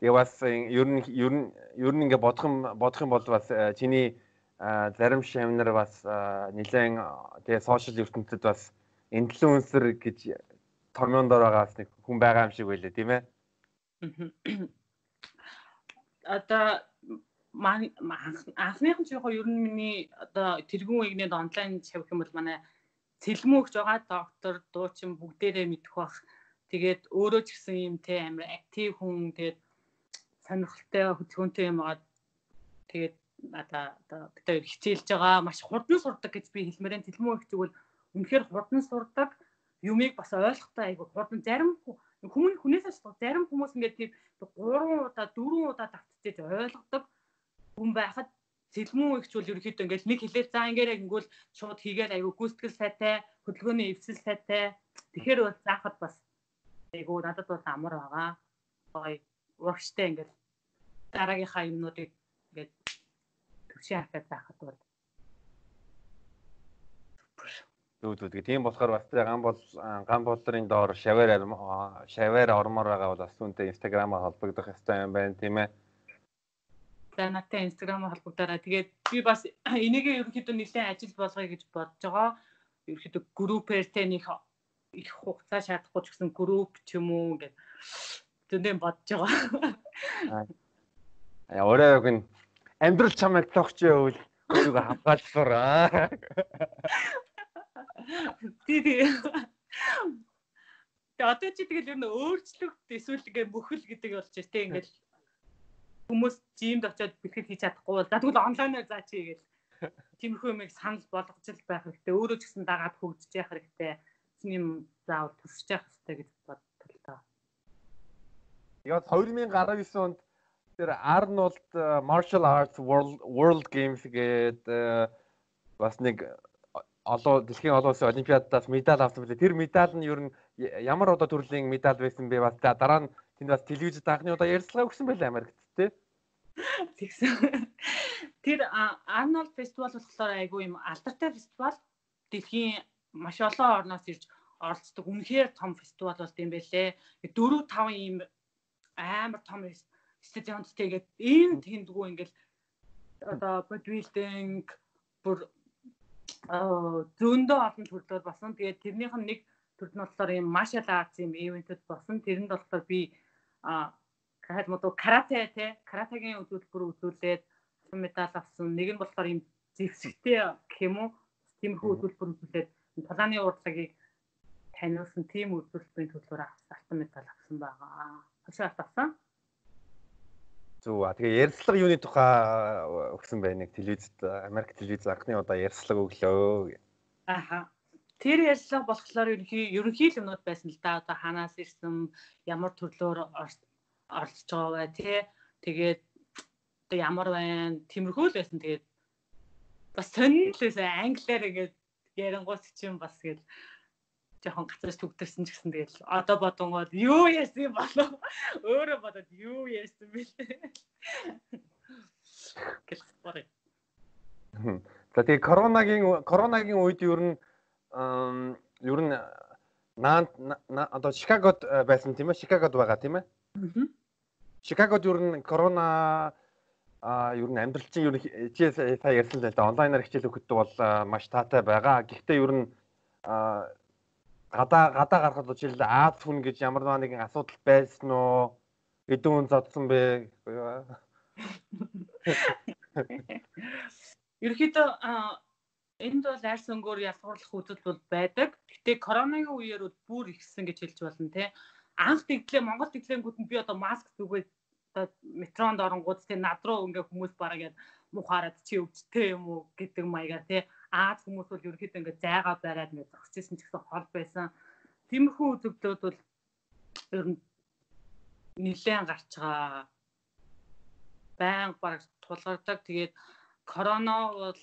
Тэгээ бас ер нь ер нь ер нь ингээ бодох юм бодох юм бол бас э, чиний зарим шавнар бас нэлээд тэгээ сошиал ертөнцид бас инфлюенсер гэж томьёон дор байгаа бас нэг хүн байгаа юм шиг байлээ тийм ээ. Одоо анхныхан ч яг ер нь миний одоо тэргүүн игнэд онлайн шавх юм бол манай цэлмөөгч байгаа доктор дуучин бүгдээрээ мэдэх бах. Тэгээд өөрөө ч гэсэн юм те амар актив хүн тэгээд сонирхолтой хөдөлгөөнтэй юм аа. Тэгээд одоо одоо бид хичээлж байгаа. Маш хурдан сурдаг гэж би хэлмээрэн тэлмөө их зүгэл үнэхээр хурдан сурдаг. Юмыг бас ойлгохтой айгу хурдан зарим хүмүүс хүнээсээ ч зарим хүмүүс ингээд тийм 3 удаа 4 удаа давтчихэж ойлгодог хүн байхад сэлмүү ихч бол ерөөхдөө ингээд нэг хэлээд за ингээд ингүүл шууд хийгээд айгу гүйцэтгэл сайтай хөдөлгөөний эвсэл сайтай. Тэгэхээр бол заахад бас айгу надад бол амар байгаа. Гоё урагштай ингээд дараагийнхаа юмнуудыг ингээд төвшин хахад заахад бол Зүг зүг. Тийм болохоор бас ган бол ган болдрын доор шаваар шаваар ормоор байгаа бол бас үүнтэй инстаграмаар холбогдох хэрэгтэй юм байна тийм ээ. За надтай инстаграмаар холбогдорой. Тэгээд би бас энийг ерөнхийдөө нэлээд ажил болгоё гэж бодож байгаа. Ерөнхийдөө группээр тэ нэг их хугацаа шаардахгүй ч гэсэн групп ч юм уу ингээд зөндөө бодож байгаа. Аа өөрөө яг нь амьдрал чамайг тогч явуул өөрийгөө хамгаалсаар аа. Тий тий. Тэгээ одоо чи тэгэл ер нь өөрчлөгд эсвэл ингээ мөхөл гэдэг болж байна те ингээл хүмүүс жимд очиод бэлтгэл хийж чадахгүй бол за тэгвэл онлайнаар заа чи гээл тиймэрхүү юмыг санал болгож л байх хэрэгтэй өөрөө ч гэсэн дагаад хөгжиж явах хэрэгтэй юм заавал тусч явах хэрэгтэй гэж бодлоо. Яг 2019 онд тэр Arnold Martial Arts World World Games гэдэг бас нэг олон дэлхийн олон улсын олимпиадаас медаль авсан билээ. Тэр медаль нь ер нь ямар одоо төрлийн медаль байсан бэ? Бас дараа нь тэнд бас телевизэд анхны удаа ярилцлага өгсөн байлаа Америкт тий. Тэгсэн. Тэр Arnold фестивал болохоор айгүй юм алдартай фестивал. Дэлхийн маш олон орноос ирж оролцдог үнэхээр том фестивал болт юм байлээ. 4 5 ийм амар том стадионттэй гээд ийм тэндгүү ингээл одоо бодибилдинг бүр зөндөө олон төрлөөр басан. Тэгээд тэрнийх нь нэг төрөл нь болохоор ийм martial arts юм ивентэд басан. Тэрэнд болохоор би а хаад модо карате те каратегийн үзүүлбэр үзүүлээд медаль авсан. Нэг нь болохоор ийм зэвсэгтэй гэх юм уу? Тиймэрхүү үзүүлбэр үзүүлээд тулааны урдлагыг таниулсан тийм үзүүлбэрийн төлбөр авсан медаль авсан байгаа. Хашаа авсан. Зүг. Тэгээ ярьцлага юуны тухай өгсөн байна нэг телевизэд Америк телевиз анхны удаа ярьцлага өглөө. Аха. Тэр ярьцлага болохоор ерөнхий ерөнхий л юмнууд байсан л да. Одоо ханаас ирсэн, ямар төрлөөр оролцож байгаа бай тий. Тэгээд одоо ямар байна? Тэмэрхүү л байсан. Тэгээд бас сонир л байсан. Англиар ингээд ярингуут чинь бас гээд жоохон гацаж төгдөрсөн ч гэсэн тэгэл одоо бодонгод юу ярьсан болов өөрөө бодоод юу ярьсан бэлээ гэх бод. За тэгээ коронагийн коронагийн үед ер нь ер нь наан одоо Чикагод э, байсан тийм ээ Чикагод байгаа тийм ээ. Чикагод ер нь корона а ер нь амьдрал чинь ер нь чи сая ярьсан л да онлайнаар хичээл өгдөг бол маш таатай байгаа. Гэхдээ ер нь гадаа гадаа гарахад жишээл Аз хүн гэж ямар нэгэн асуудал байсан уу? Эдэн хүн зодсон бэ? Ерөнхийдөө энд бол арьс өнгөөр ялгуурлах үзэл бол байдаг. Гэтэ коронавигийн үеэр бүр ихсэн гэж хэлж болно те. Анх тэглээ Монгол тэглэнгүүд нь би одоо маск зүгээд одоо метронд оронгууд те над руу ингээ хүмүүс бараг яд мухаарад чи өвчтэй юм уу гэдэг маягаар те Аз хүмүүс бол ерөөхдөө ингээд зайгаа бариад ингээд зогсчихсэн ч гэсэн хол байсан. Тиймэрхүү үзэгдлүүд бол ер нь нэлээд гарч байгаа. Баян баг тулгардаг. Тэгээд корона бол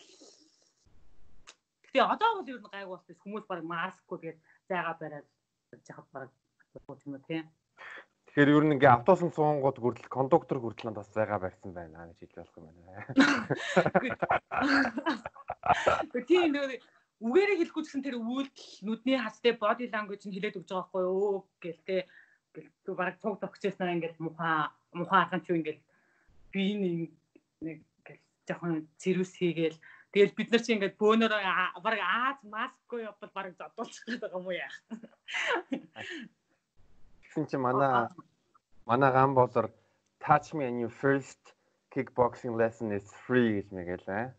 Тэгээ одоо бол ер нь гайг болсон хүмүүс баг маскгүй тэгээд зайгаа бариад жахад баг юм уу тийм. Тэгэхээр ер нь ингээ автобусын суунгууд хүртэл кондуктор хүртэл бас зайгаа барьсан байна гэж хэлж болох юм байна. Тийм нэг үгээрээ хэлэхгүй гэсэн тэр үйлдэл нүдний хастай body language нь хэлээд өгч байгаа байхгүй юу? Гэлтэй гэл баг цуг тогчээсэн ингээд муха муха хаан ч ингээд би нэг гэл жоохон цэрвс хийгээл. Тэгэл бид нар чи ингээд бөөнөр баг Аз маскгүй явбал баг зодуулчих гэдэг юм уу яа. Тэгсэн чи манай манай гам болор touch me and your first. Kickboxing lesson is free гэж мэгэл аа.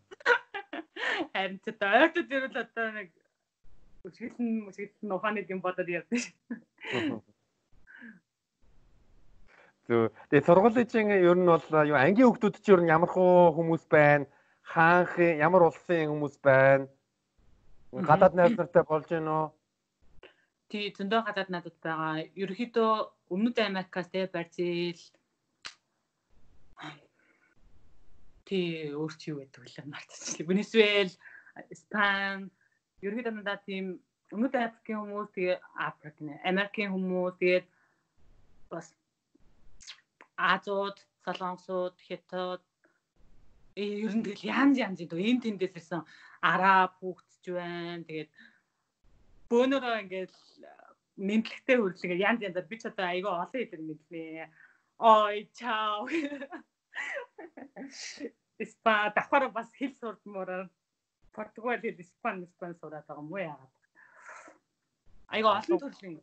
Харин ч одоо ойртод ирвэл одоо нэг үсгэлэн үсгэлэн ухааны юм бодоод ярьдээ ш. Зөв. Тэгээ сургуулийн ер нь бол юу ангийн хүүхдүүд чинь ер нь ямар хүмүүс байна? Хаанхын ямар улсын хүмүүс байна? Гадаад найз нартай болж үү? Тий, зөндөө гадаад надад байгаа. Ерөнхийдөө Өмнөд Америкаас те Бразил тий өөр чи юу гэдэг вэ? Мартчихлаа. Венесуэл, Испани, ерөнхийдөө надад тийм өмнөд Африкийн хүмүүс тэгээ Африк нэ, Америкийн хүмүүс тэгээд бас Азууд, Солонгосууд, Хятад э ер нь тэгэл янз янз дөө энэ тэндээс ирсэн араб хүүхдч байна. Тэгээд бөөнөрөө ингээд нэмлэгтэй хөрлөгээ янз янзаар би ч одоо айгаа олон хэлээр мэдлээ. Ой чао. Испа давхар бас хэл сурдмаар Португал хэл Испани Испани сураад байгаа уу яагаад. Айгаа олон төрлийн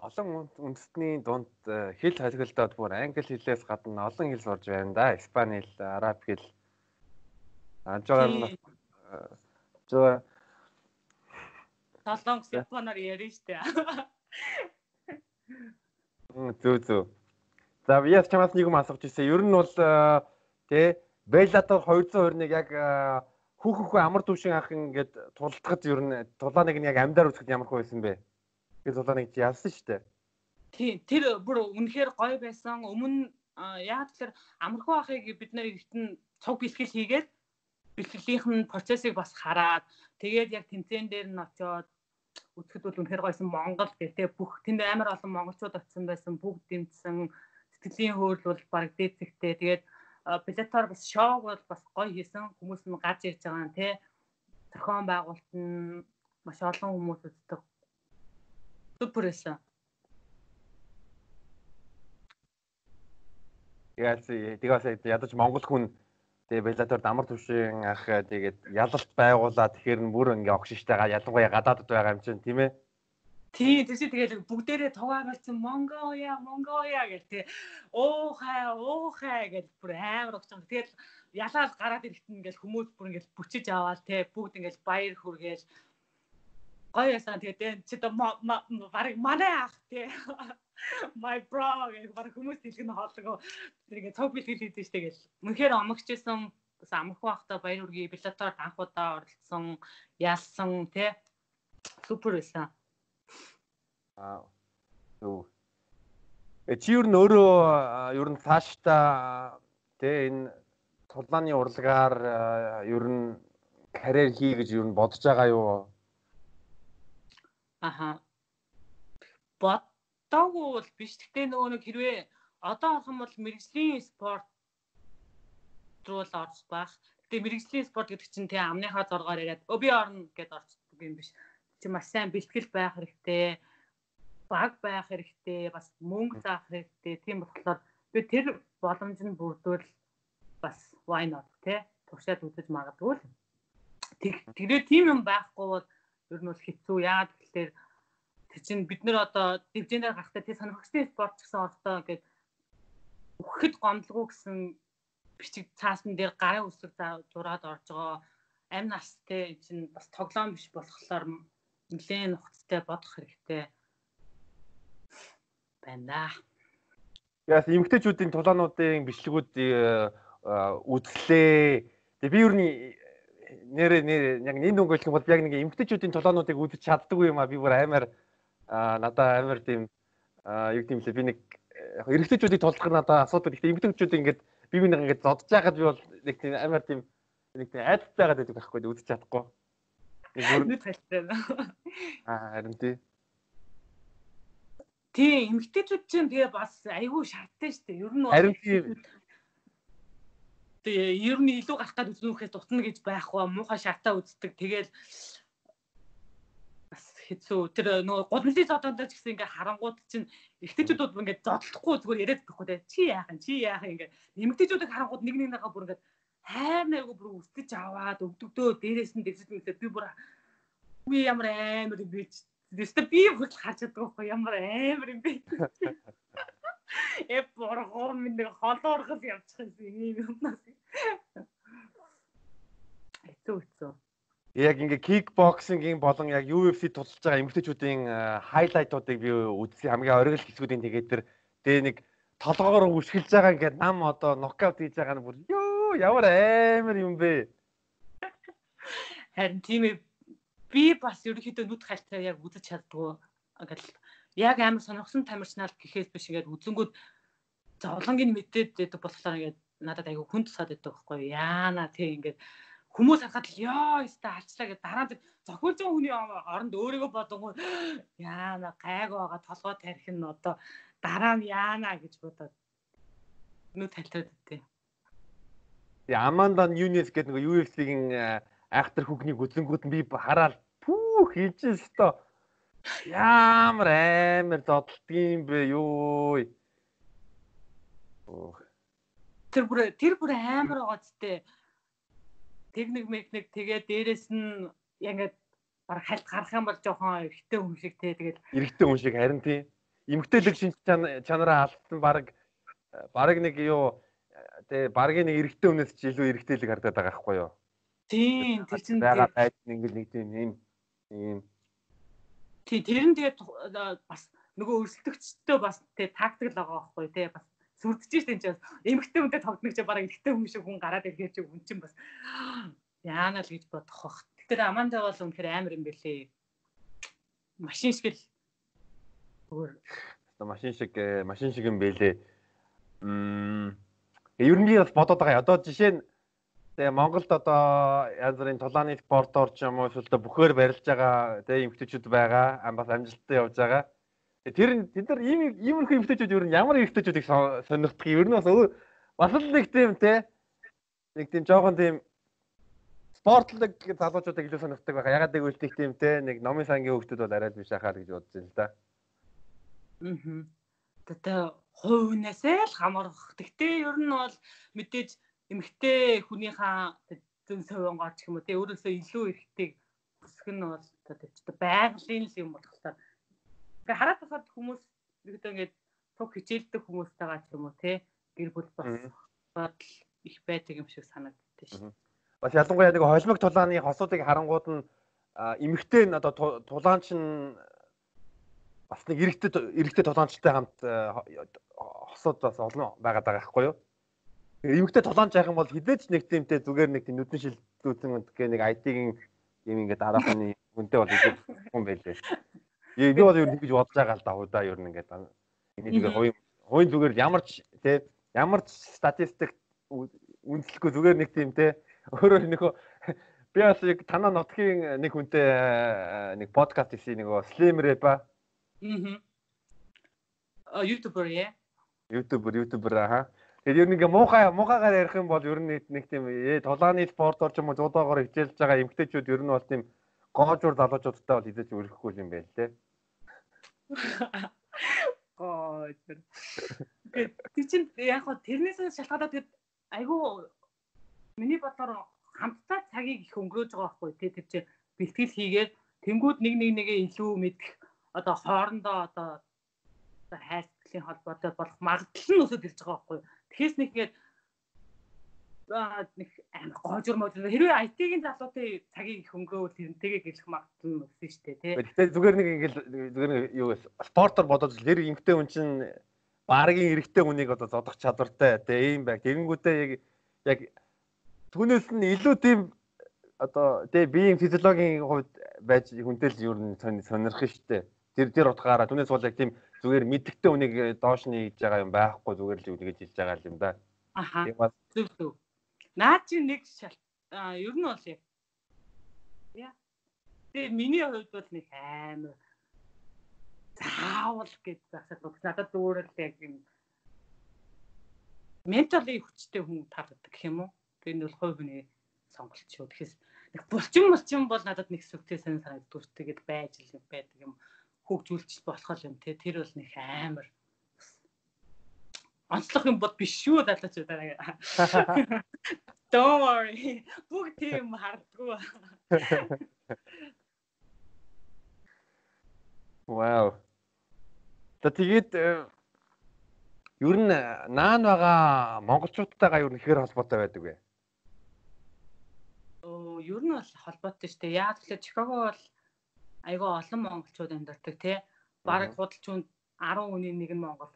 олон үндэстний дунд э, хэл холигдоод бүр англи хэлээс гадна олон хэл сурж байна да. Испани хэл, араб хэл. Ажгаар нь зөө Солонгос японоор ярина штэ. Зөө зөө. За яс чамаас нэг юм асууж ирсэн. Ер нь бол тэ Беллатор 221 яг э, хүүхэнхүү амар түвшин ах ингээд тулдахад ер нь тулааныг нь яг амьдаар үзэхэд ямар хөө байсан бэ? Би тулааныг чи ялсан шүү дээ. Тийм тэр бүр үнэхээр гоё байсан. Өмнө яг тэр амархуу ахыг бид нэр ихтэн цуг бэлтгэл хийгээд бэлтгэлийн нь процессыг бас хараад тэгээд яг тэмцээн дээр нь очиод үзэхэд бол үнэхээр гойсон Монгол гэдэг бүх тэнд амар олон монголчууд очсон байсан бүгд дэмжсэн сэтгэлийн хөөрл бол баг дээд зэгтээ тэгээд билетаар бас шоуг бол бас гоё хийсэн. Хүмүүс нь гарч ирж байгаа нь тий. Зохион байгуулалт нь маш олон хүмүүс үздэг. Супер байсан. Яац тэгээс ядаж Монгол хүн тэгээ билетаар дамар төвшин ах тэгээд ялалт байгуулаад тэгэхээр бүр ингээ огшинштайгаа ялангуяа гадаадд байгаа юм чинь тийм ээ. Тийм тийш тэгээд бүгдээрээ тугаа барьсан Монголиа Монголиа гэх тий. Уухай уухай гэж бүр амар огцсон. Тэгээд ялаад гараад ирэхтэн ингээл хүмүүс бүр ингээл бүчиж аваад тий бүгд ингээл баяр хүргээл гоё ясан тэгээд чи одоо барыг манай ах тий my bro гэх барыг хүмүүс хэлэх нь хооллого тэгээд цог бэлтгэл хийдэж штэ гэл. Үнэхээр омогчсэн амархуу ахта баяр үргээ билетаар анх удаа оролцсон ялсан тий супер байсан. Аа. Юу. Э чи юу н өөрөө ер нь цаашдаа тэ энэ тулааны урлагаар ер нь карьер хий гэж ер нь бодож байгаа юу? Аха. Бодоогүй бол биш. Гэтэ нөгөө нэг хэрвээ одоо орох юм бол мэрэгжлийн спорт руу л орж байх. Гэтэ мэрэгжлийн спорт гэдэг чинь тий амныхаа зоргоор яриад өө би орно гэд орчихдаг юм биш. Чи маш сайн бэлтгэл байх хэрэгтэй баг байх хэрэгтэй, бас мөнгө заах хэрэгтэй. Тийм болохоор би тэр боломж нь бүрдвэл бас why not те туршаад үзэж магадгүй л. Тэгээ тийм юм байхгүй бол ер нь бол хэцүү. Яагаад гэвэл тэр чинь бид нэр одоо дивжэнээр гарахтаа тий сонирхолтой спорт гэсэн ортой ингээд үхэхэд гомдлого гэсэн бичиг цаасан дээр гарын үсэг зураад орж байгаа амь нас те чинь бас тоглоом биш болохоор нэлээд нухацтай бодох хэрэгтэй байна. Яас эмгтээчүүдийн тулаануудын бичлэгүүд э, үзлээ. Тэгээ би юу нэр нэр яг нэг дөнгөж юм бол яг нэг эмгтээчүүдийн тулаануудыг үзэж чаддгүй юм а би бүр амар надаа амар тийм юу гэм лээ би нэг эрэгтэйчүүдийг тулах надаа асуудал. Гэхдээ эмгтээчүүд ингээд би би нэг ингээд зодж байгаад би бол нэг тийм амар тийм нэг тийм айдтай байгаад байдаг байхгүй үзэж чадахгүй. Нэг талтай. Аа харин тий. Тий, эмгтээчүүд чинь тэгээ бас айгүй шаардтай шүү дээ. Ер нь Харин тий Тэгээ ер нь илүү гарах гад үзнүүхээс дутна гэж байхгүй муухай шатаа үздэг. Тэгэл бас хэцүү. Тэр нөгөө гудамжийн цодонд ч гэсэн ингээ харангууд чинь эмгтээчүүд ингээ зодлохгүй зүгээр яриад байхгүй те. Чи яахан, чи яахан ингээ эмгтээчүүдийг харангууд нэг нэгнийхээ бүр ингээ хайр найгуу бүр үсгэж аваад өгдөгдөө дээрээс нь дэвсэж мэт би бүр би ямар амар юм бэ Тэстэ би хүртэл харж чаддаг байхгүй ямар амар юм бэ. Э боргоо минь нэг холоорхол явчих юм ийм юмнаас. Хэцүү хэцүү. Яг ингээ кикбоксингийн болон яг UFC тулж байгаа эмэгтэйчүүдийн хайлайтуудыг би үзсэн хамгийн оргил хэсгүүдийн тэгээд тэр дээ нэг толгоогоор үсгэлж байгаа ингээд нам одоо нокаут хийж байгаа нь бүр ёо ямар амар юм бэ. Харин тийм би бас ерөнхийдөө нүд хальтаа яг үзэж чаддгүй. Ингээл яг амар сонирхсон тамирчнаар гэхээс биш ингээд үзэнгүүд зовлонгийн мэдээд байдаг болохоор ингээд надад айгүй хүн тусаад байдаг байхгүй яана тий ингээд хүмүүс харахад л ёо өстө алчлаа гэж дараа нь зохиолж байгаа хүний оронд өөрийгөө бодонгоо яана гайг байгаа толгой тарих нь одоо дараа нь яана гэж бодоод нүд хальтаад. Тэгээ Аманда Юнис гэдэг нэг UFC-ийн айхтар хүүхнийг үзэнгүүд нь би хараад пүү хийж өстө ямар амар зодтолтгийм бэ юу тэр бүр тэр бүр амар байгаа зү техник мехник тэгээ дээрэс нь яг ингээд баг хальт гарах юм бол жоохон эргэтэй хүн шиг те тэгэл эргэтэй хүн шиг харин тий. Эмгтээлэг шинж чанараа алдсан баг баг нэг юу тэгээ багийн нэг эрэгтэй хүнээс ч илүү эрэгтэйлэг хардаад байгаа байхгүй юу? Тийм тэр чинь байгаа байж ингээд нэг тийм юм ийм тий тэр нь тэгээд бас нөгөө өрсөлдөгчтэй бас тий тактик л байгаа байхгүй тий бас сүрдэж штеп энэ чинь эмгтэй хүнтэй тогтнох чи бараг эрэгтэй хүн шиг хүн гараад ирэхээр чи хүн чинь бас яана л гэж бодох бах. Тэгэхээр амандаа бол үнэхээр амар юм бэлээ. Машин шиг л өөр машин шиг э, машин шиг юм бэлээ. Мм ер нь би бас бодоод байгаа. Одоо жишээ нь тэгээ Монголд одоо янз бүрийн тулааны спортоор ч юм уу эсвэл бүхээр барилж байгаа тэгээ эмгтээчүүд байгаа. Ам бас амжилттай явж байгаа. Тэр тэд нар ийм иймэрхүү эмгтээчүүд ер нь ямар эмгтээчүүдийг сонирхдох ер нь бас бас л нэг тийм те нэг тийм жоохон тийм спортлог залуучуудыг илүү сонирхдаг байгаа. Ягаад гэвэл нэг тийм те нэг номын сангийн хөвгтүүд бол арай биш ахаа гэж бодож байна л да. Аа. Тэгээ хувь хүнээсээ л хамаарах. Гэхдээ ер нь бол мэдээж эмгтэй хүнийхээ зэн совингоор ч юм уу те өөрөөсөө илүү эрэхтэйг хүсэх нь бол одоо байгалийн л юм болох та Тэгээ хараад байхад хүмүүс ерөөдөө ингээд туг хичээлдэг хүмүүстэйгаа ч юм уу те гэр бүл бодол их байдаг юм шиг санагддаг шүү. Бас ялангуяа нэг холимог тулааны хосуудыг харангууд нь эмэгтэй нь одоо тулаанч нь бас нэг эрэгтэй эрэгтэй тулаанчтай хамт хосууд бас олон байгаад байгаа байхгүй юу? Эмэгтэй тулаанч яах юм бол хідээч нэг тиймтэй зүгээр нэг тийм нүдэн шилдүүлсэн гэх нэг IT-ийн юм ингээд дараахны хүнтэй бол их хүн байлээ. Би бол ер нь тэгж бодож байгаа л да удаа ер нь ингээд энийг зүгээр хувийн хувийн зүгээр ямар ч тий ямар ч статистик үнэлэхгүй зүгээр нэг тийм тий өөрөөр нэгөө би бас яг танаа нутгийн нэг хүнтэй нэг подкаст хийсэн нэг Slim Rap аа. Аа ютубер яа. Ютубер ютубер аа. Тэгээд ер нь ингээ муухай муухайгаар ярих юм бол ер нь нэг тийм ээ тулааны спортоор ч юм уу зуудаагоор хичээлж байгаа эмгтээчүүд ер нь бол тийм гоожур залуучуудтай бол хизэж өрөхгүй юм байна лээ. Гоо. Тэг чинь яг хоо тэрнээс шалтгаалаад тэгэд айгүй миний бодлоор хамтдаа цагийг их өнгөрөөж байгаа байхгүй тий тэр чинь бэлтгэл хийгээд тэнгууд нэг нэг нэгээ илүү мэдэх одоо хоорондоо одоо хайрцагын холбоотой болох магадлал нь өсөж ирж байгаа байхгүй. Тэгэхээс нэг гээд нэг амар гоожур можур хэрвээ IT-ийн залуутай цагийг их өнгөрөөвөл тэрнтэйгээ гэлэх магадлал нь өссөн шүү дээ тий. Гэхдээ зүгээр нэг ингээл зүгээр нэг юу спортоор бодож л тэр эмгтэй хүн чинь багийн эрэгтэй хүнийг одоо зодох чадвартай тий ийм байг. Тэгэнгүүтээ яг яг түүнээс нь илүү тийм одоо тий биеийн физиологийн хувьд байж хүнтэй л юу н сонирх шүү дээ. Тэр тэр утгаараа түүнээс бол яг тийм зүгээр мэддэгтэй хүнийг доош нь хийж байгаа юм байхгүй зүгээр л гэж хэлж байгаа юм да. Аха. Зөв зөв. Наад чи нэг шал а ер нь бол яг яа. Тэгээ миний хувьд бол нэг амар заавал гэж засаад баг. Надад зүгээр л яг юм ментали хүчтэй хүн таарддаг гэх юм уу? Тэр нь бол хүний сонголт шүү. Тэгэхээр нэг булчин булчин бол надад нэг сүгтэй сэн санагддаг. Тэгээд байж л байдаг юм. Хөгжүүлж болох юм те. Тэр бол нэг амар онцлог юм бод биш шүү далаачудаа. Don't worry. Бүгд тийм хардггүй. Wow. Тэгээд э, ер нь наан байгаа монголчуудтайгаа ер нь ихээр холбоотой байдаг вэ? Оо, ер нь бол холбоотой шүү дээ. Яг тэгэхээр Чикаго бол айгүй олон монголчууд амьдардаг тий. Бараг худалч хүнд 10 хүний нэг нь Монгол.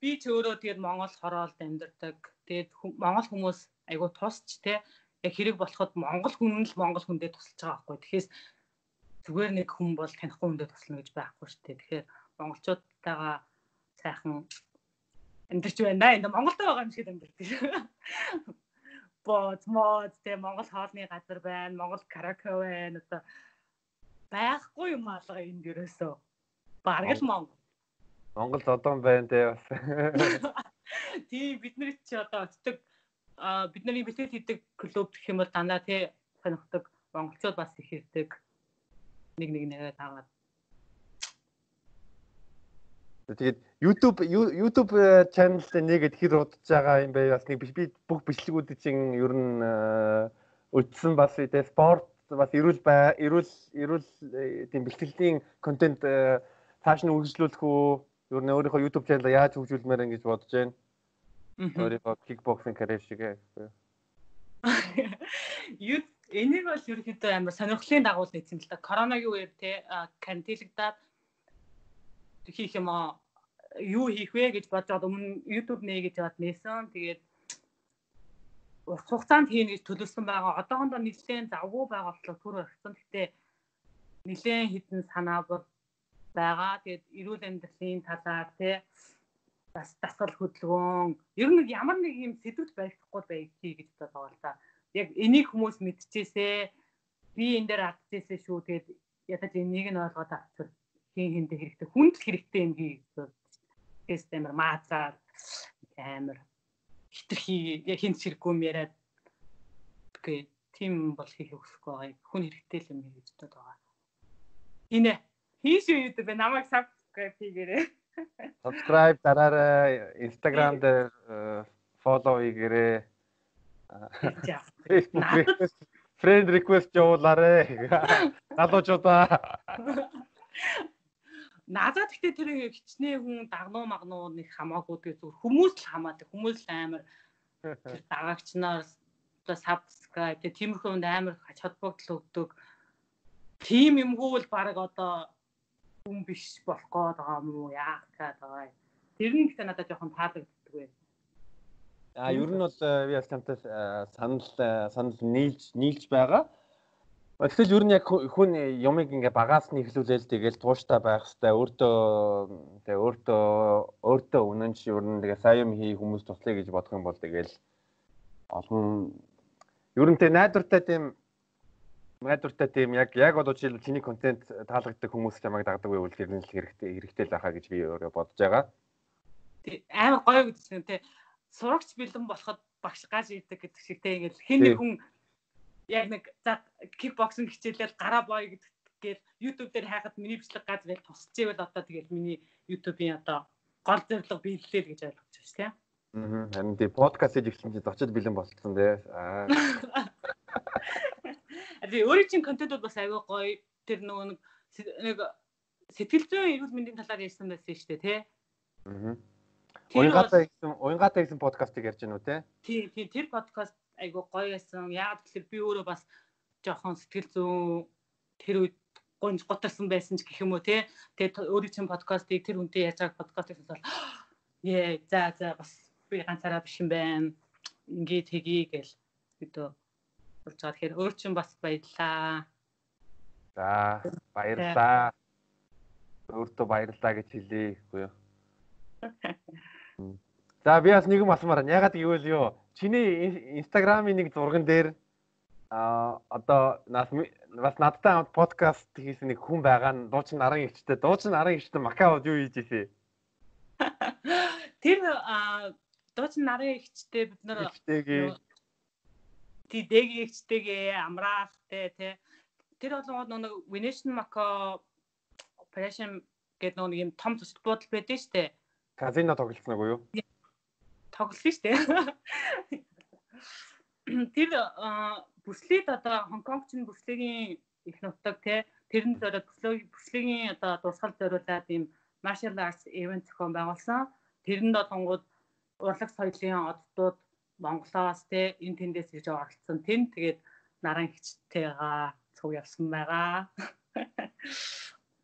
Би ч өөрөө тэгээд Монгол хороолд амьдардаг. Тэгээд Монгол хүмүүс айгу тусч те яг хэрэг болоход Монгол хүн л Монгол хүндээ тусалж байгаа байхгүй. Тэгэхээр зүгээр нэг хүн бол танихгүй хүндээ туслана гэж байхгүй шүү дээ. Тэгэхээр монголчуудтайгаа сайхан амьдарч байна. Энд Монголд байгаа юм шиг амьдардаг Бод мод те Монгол хоолны газар байна. Монгол караоке байна. Одоо байхгүй юм алга энд ерөөсөө. Бараг л Монгол. Монгол зодон байна те бас. Тийм бид нар чи одоо очдог а бидний бэлтгэл хийдэг клуб гэх юм бол дандаа тий сонирхдаг монголчууд бас их ирдэг. Нэг нэг нэгээ таагаад. Тэгээд YouTube YouTube channel дээр нэгэд хэр удаж байгаа юм бэ? Бас нэг би бүх бичлэгүүд чинь ер нь өдсөн бас тий спорт бас эрүүл бай эрүүл эрүүл э, тийм бэлтгэлийн контент цааш нь үргэлжлүүлэх үү? Ер нь өөрийнхөө YouTube channel яаж хөгжүүлмээр ингэж бодож байна? Өөрийнхөө кикбоксинг карьер шиг. Юу энийг бол ерөнхийдөө амар сонирхлын дагуул нэгсэн л та. Коронагийн үеэр те карантинлагдаад хийх юм аа юу хийх вэ гэж бодоод өмнө YouTube нэ гэж бод нээсэн. Тэгээд урт хугацаанд хийнэ гэж төлөвлөсөн байгаа. Одоохондоо нэлээд завгүй байгаа болохоор түр орхисон. Гэтэ нэлээд хідэн санаа бол байгаа. Тэгээд эрүүл амьдралын талаар тий бас дасгал хөдөлгөөн ер нь ямар нэг юм сэдвүүд баригдахгүй байхий гэж байгаа л та. Яг энийг хүмүүс мэдчихээсэ би энэ дээр алдчихээсэ шүү. Тэгээд ядаж энийг нь ойлгоод авчихвал хин хиндэ хэрэгтэй хүнд хэрэгтэй юм хий гэж Тэгээс амар маазаар амар хитрхи яг хинт хэрэггүй юм яриад үгүй тийм бол хийх өгөхгүй байгаа. Хүн хэрэгтэй л юм гэж бодоод байгаа. Инэ хийш юу бэ? Намайг subscribe хийгээрэй. Subscribe дараарай. Instagram дээр follow хийгээрэй. Friend request явуулаарэ. Залуучуудаа. Надад гэхдээ тэр хичнээн хүн дагнуу магнуу нэг хамаагүй тэгээ зүгээр хүмүүс л хамаатай хүмүүс л амар дагагчнаар одоо subscribe тэгээ тиймэрхүү хүнд амар холбогдол өгдөг тийм юмгүй л баг одоо хүн биш болох гээд байгаа юм уу яах гээд байгаа. Тэр нь гэхдээ надад жоохон таалагддаг байна. А ер нь бол э, би бас тамтай э, санал э, санал нийлж нийлж байгаа. Тэгвэл ер нь яг хүн юмыг ингээ багаас нь ихлүүлээл тэгэл тууштай байх хэвээр өөртөө тэгээ өөртөө өөртөө үнэн чи ер нь тэгээ сайн юм хий хүмүүс туслая гэж бодох юм бол тэгэл олон ер нь тэгээ найдвартай тийм найдвартай тийм яг яг одоо жишээл чиний контент таалагддаг хүмүүс чамайг дагдаг байвал хэрнээ л хэрэгтэй хэрэгтэй л байхаа гэж би өөрөө бодож байгаа. Тэг амар гоё гэсэн тий сурагч бэлэн болоход багш гаж идэг гэдэг шиг тий ингээл хэн нэг хүн яг нэг за кикбоксинг хичээлээр гараа боо гэдэг гээл YouTube дээр хайхад миний бичлэг газ байл тусч ивэл одоо тэгэл миний YouTube-ийн одоо гол зорилго биеллээ гэж ойлгож байна тийм. Аа харин тий подкаст хийж эхэлсэн чинь зочид бэлэн болцсон дээ. Аа. Тэгээ өөрийн чинь контент бол бас аягүй гоё. Тэр нөгөө нэг нэг сэтгэл зүйн эрүүл мэндийн талаар ярьсан байсан шүү дээ тий. Аа. Уянгатай гэсэн уянгатай гэсэн подкастыг ярьж байна уу те? Тий, тий, тэр подкаст айгу гоё байсан. Яг тэгэхээр би өөрөө бас жоохон сэтгэл зүйн тэр үед гонж готсон байсан ч гэх юм уу те. Тэгээд өөрийн чинь подкастыг тэр хүнтэй яаж байгаа подкастыг сонсоод ээ за за бас би ганцаараа биш юм байна. Ингээд хийгий гэл өдөө болж байгаа. Тэгэхээр өөр чинь бас баярлаа. За баярлаа. Өөртөө баярлаа гэж хэлье. Үгүй юу. За би бас нэг юм асуумаар. Ягаад гэвэл юу чиний инстаграмын нэг зурган дээр а одоо нас бас надтай хамт подкаст хийсэн нэг хүн байгаа нь дуучин наран өвчтэй дуучин наран өвчтэй Макаод юу хийж ийсэ Тэр дуучин наран өвчтэй бид нар тий дэгийн өвчтэйгээ амраахтэй тий Тэр болгоод нэг Venetian Maca Operation гэдэг нэг юм том төсөл бодол байдаг шүү дээ. Казино тоглосноо уу юу? Тоглосон шүү дээ. Тэр бүслийг одоо Хонконгч нь бүслэгийн их нутаг те тэрэнд зориод бүслэгийн одоо дурсгал зориулаад ийм martial arts event зохион байгуулсан. Тэрэнд олонгууд урлаг соёлын оддууд Монголоос те энэ тэндээс гэж оролцсон. Тэнд тэгээд наран хичтэйгаа цуг явсан байгаа.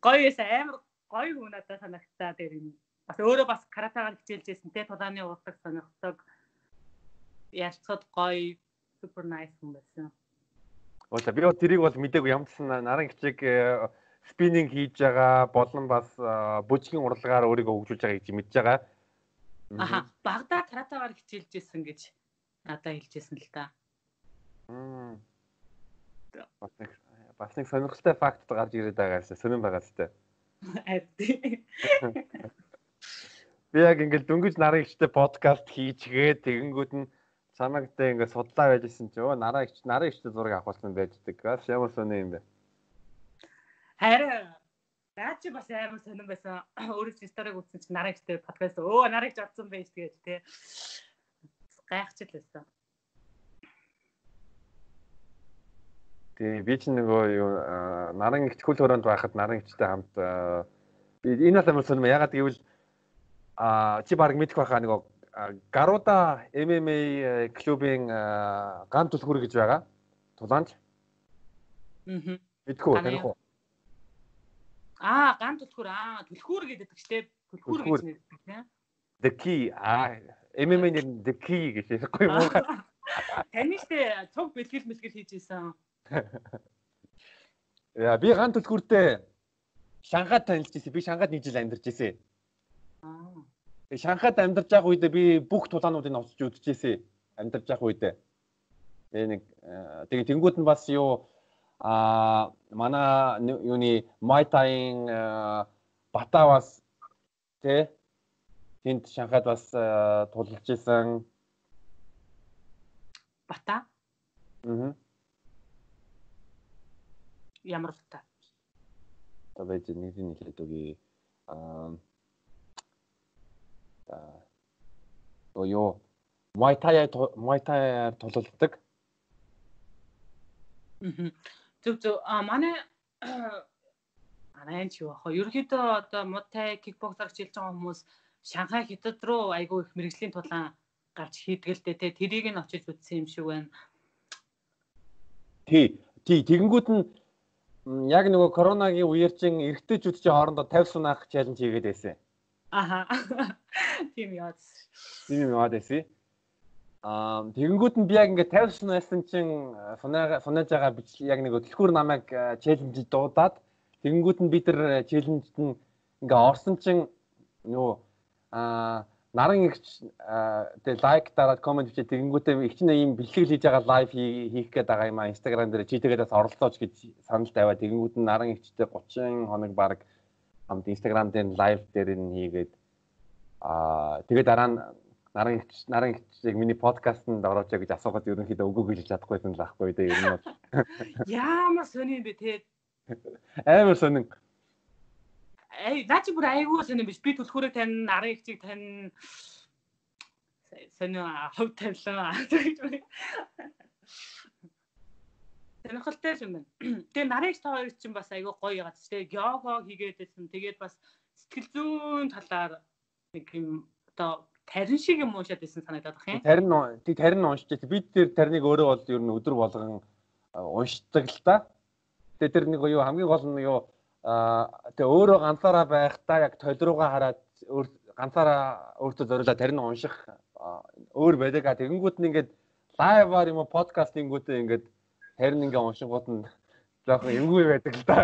Гоё эс амар гоё хүн надад санагтаа тэр юм бас өөрөө бас каратагаар хичээлжсэн те тулааны урдаг сонирхдаг ялцад гоё супер найс хүн байсан. Уула би тэрийг бол мдээгүй ямдсан наран хичээг спиннинг хийж байгаа болон бас бүжгийн урлагаар өөрийгөө хөгжүүлж байгаа гэж мэдж байгаа. Аха багада каратагаар хичээлжсэн гэж надад хэлжсэн л та. Бас нэг бас нэг сонирхолтой факт гарч ирээд байгаа юм шиг сонирн байгаа л та. Ард. би яг ингээл дөнгөж наран ихтэй подкаст хийчихээ тэгэнгүүт нь чамагтай ингээд судлаа байжсэн чи өө наран ихч наран ихтэй зураг авахулсан байждаг. Бас ямар сони юм бэ? Харин наа чи бас амар сонирн байсан. Өөрөө чи сториг үзсэн чи наран ихтэй подкаст өө наран ихч орсон байж тэгээд те. Гайхчихлээсэн. тий би ч нөгөө юу наран ихт хөл хороонд байхад наран ихтэй хамт би энэ бол амар сонирм ягаад гэвэл а чи баг мэдэх байхаа нөгөө Гаруда MMA клубын ган түлхүүр гэж байгаа. Тулаанч. Аа. Мэдгүй таних уу? Аа, ган түлхүүр аа, түлхүүр гэдэг чтэй түлхүүр гэж нэрдэг тийм. The key аа MMA нэр the key гэж ярихгүй юм уу? Таны штэ цуг бэлгэл мэлгэл хийж исэн. Яа би ган түлхүүртэй Шанхайд танилж ирсэн. Би Шанхайд нэг жил амьдарч ирсэн. Аа. Шанхайд амьдарч байгаа үедээ би бүх тулаануудыг авчиж үзчихсэн. Амьдарч байгаа үедээ. Тэгээ нэг тэгээ тэнгууд нь бас юу а манай юуны Майтаийн бата бас тэ тэнд Шанхайд бас тулж исэн. Бата? Аа. Ямар бата? Одоо байж нэг нь хэлээд үгүй. Аа оо ёо Майтая Майтаяар тулалдаг. Зөв зөв а манай манай ч юу ах ерөөхдөө одоо мутай кикбоксер хичээлж байгаа хүмүүс Шанхай хятад руу айгүй их мэрэгжлийн тулаан гарч хийдгэлтэй те тэрийг нь очиж үзсэн юм шиг байна. Тий. Тий, тэгэнгүүт нь яг нөгөө коронагийн үеэр чин эргэжтэйчүүд чинь хоорондоо 50 сунаах чаленж хийгээд байсан. Аха. Тийм яад. Тийм яад эсэ. Аа тэгэнгүүт нь би яг ингээд 50 сунасан чинь сунаа сунааж байгаа бичлэг яг нэг төлхөр намайг челленж дуудаад тэгэнгүүт нь бид нар челленжд нь ингээ орсон чинь нөө аа наран их тэгээ лайк дараад комент бичээ тэгэнгүүтээ их чинь ийм бэлтгэл хийж байгаа лайв хийх гээд байгаа юм а инстаграм дээр чи тэгээд бас оролцооч гэж санал тавиад тэгэнгүүт нь наран ихтэй 30 хоног баг хамт инстаграм дээр лайв дээр нь хийгээд аа тэгээд дараа нь наран наран яг миний подкастэнд орооч гэж асуугаад ерөнхийдөө үгүй гэж чадахгүйсэн л ахгүй дээ ер нь бол. Ямар сони юм бэ те амар сонин Эй наа чи бүр айгүй сони биш. Би түлхүүрээ тань наран ихчийг тань сони хов тавилаа сонирхолтой юм байна. Тэгээ нарийн та хоёр чинь бас айгүй гоё ягаад ч тэгээ йога хийгээд байсан. Тэгээд бас сэтгэл зүйн талаар нэг юм одоо тарин шиг юм уушаад байсан санагдаад байна. Тарин тий тарин уншиж байсан. Би тэр тариныг өөрөө бол ер нь өдөр болгон уншдаг л та. Тэгээ тэр нэг юу хамгийн гол нь юу тэгээ өөрөө ганцаараа байхдаа яг толируугаа хараад ганцаараа өөртөө зориулаад тарин унших өөр байдаг. Тэгэнгүүт нь ингээд лайваар юм уу подкастингүүтээ ингээд Харин ингээ уншингууд нь жоохон эвгүй байдаг л да.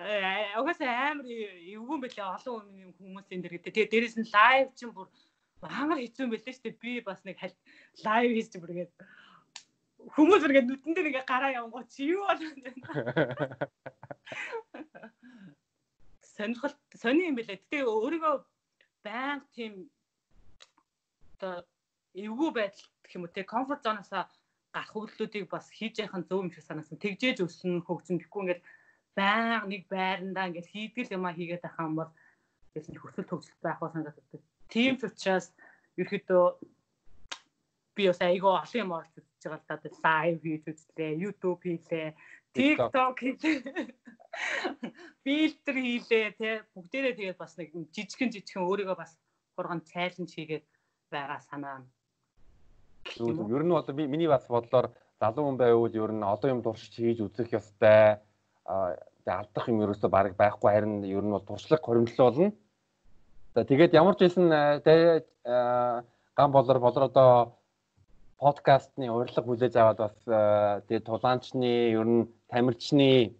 Э угаасаа амар эвгүй байлаа олон хүмүүсийн дэр гэдэг. Тэгээ дээрэс нь лайв чинь бүр амар хэцүү байлаа шүү дээ. Би бас нэг лайв хийж бүргээд хүмүүс бүргээд нүдэн дээр ингээ гараа явангууд чи юу болов вэ? Сонирхол сони юм байлаа. Тэгээ өөрийгөө баян тийм одоо эвгүй байдал гэх юм уу те комфорт зоноосоо гарах үйлдэлүүдийг бас хийж яхах нь зөв юм шиг санасан. Тэгжээж өснө хөгжин гэхгүй ингээд баян нэг байрандаа ингээд хийдгэл юмаа хийгээд ахаа юм бол гэсэн хөсөл төгсөл байх уу санагддаг. Тийм ч учраас ерөөдөө би бас айгаа олон юм орж үзэж байгаа л да. Лайв хийж үзлээ, YouTube хийлээ, TikTok хийлээ. Фильтр хийлээ, тий. Бүгдээрээ тэгээд бас нэг жижигхэн жижигхэн өөрийгөө бас хурган цайлан хийгээд байгаа санаа Юу ер нь одоо би миний бас бодлоор залуу хүн байвал ер нь одоо юм туршиж хийж үзэх ёстой. Аа алдах юм ерөөсөө баг байхгүй харин ер нь бол туршлага хоримтлол болно. За тэгээд ямар ч хэлсэн гам болор болор одоо подкастны урилга хүлээж аваад бас тэгээд тулаанчны ер нь тамирчны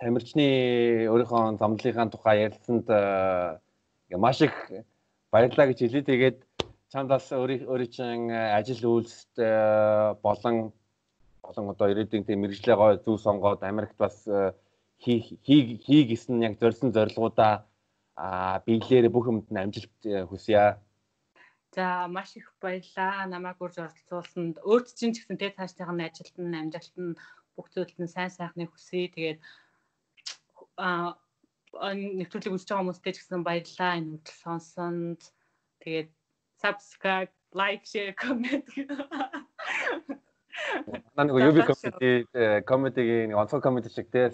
тамирчны өөрийнхөө замдлынхаа тухай ярилцсанд маш их баярлалаа гэж хэлээ. Тэгээд чамдаас өөрийн чинь э, ажил үйлсд э, болон болон одоо ирээдүйн тийм мэрэгжлээ гой зүй сонгоод Америкт бас э, хий хий гэсэн яг зорьсон зорилгоудаа биелэрээ бүх юмд нь амжилт хүсье. За маш их баярлалаа. Намайг урьж оролцуулсанд өөрт чинь ч гэсэн тэ цаашдынх нь ажилд нь амжилт нь бүх зүйлд нь сайн сайхны хүсье. Тэгээд а нэвтрүүлгийг үзэж байгаа хүмүүстээ ч гэсэн баярлалаа. Энэ хөдөл сонсонд тэгээд subscribe like, share, comment. Манай нэг UB comedy comedy-гийн онцгой comedy шиг те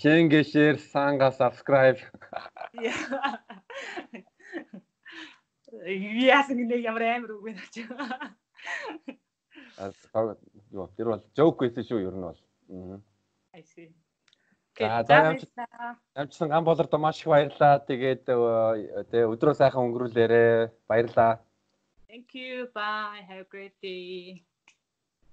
шенгэ share, санга subscribe. Яасан нэг ямар амар үг вэ чи. Аа юу тэр бол joke гэсэн шүү ер нь бол. Аа. I see. За ямчсан ган болордо маш их баярлаа. Тэгээд тэгээ өдрөө сайхан өнгөрүүлээрэ. Баярлаа. Thank you. Bye. Have a great day.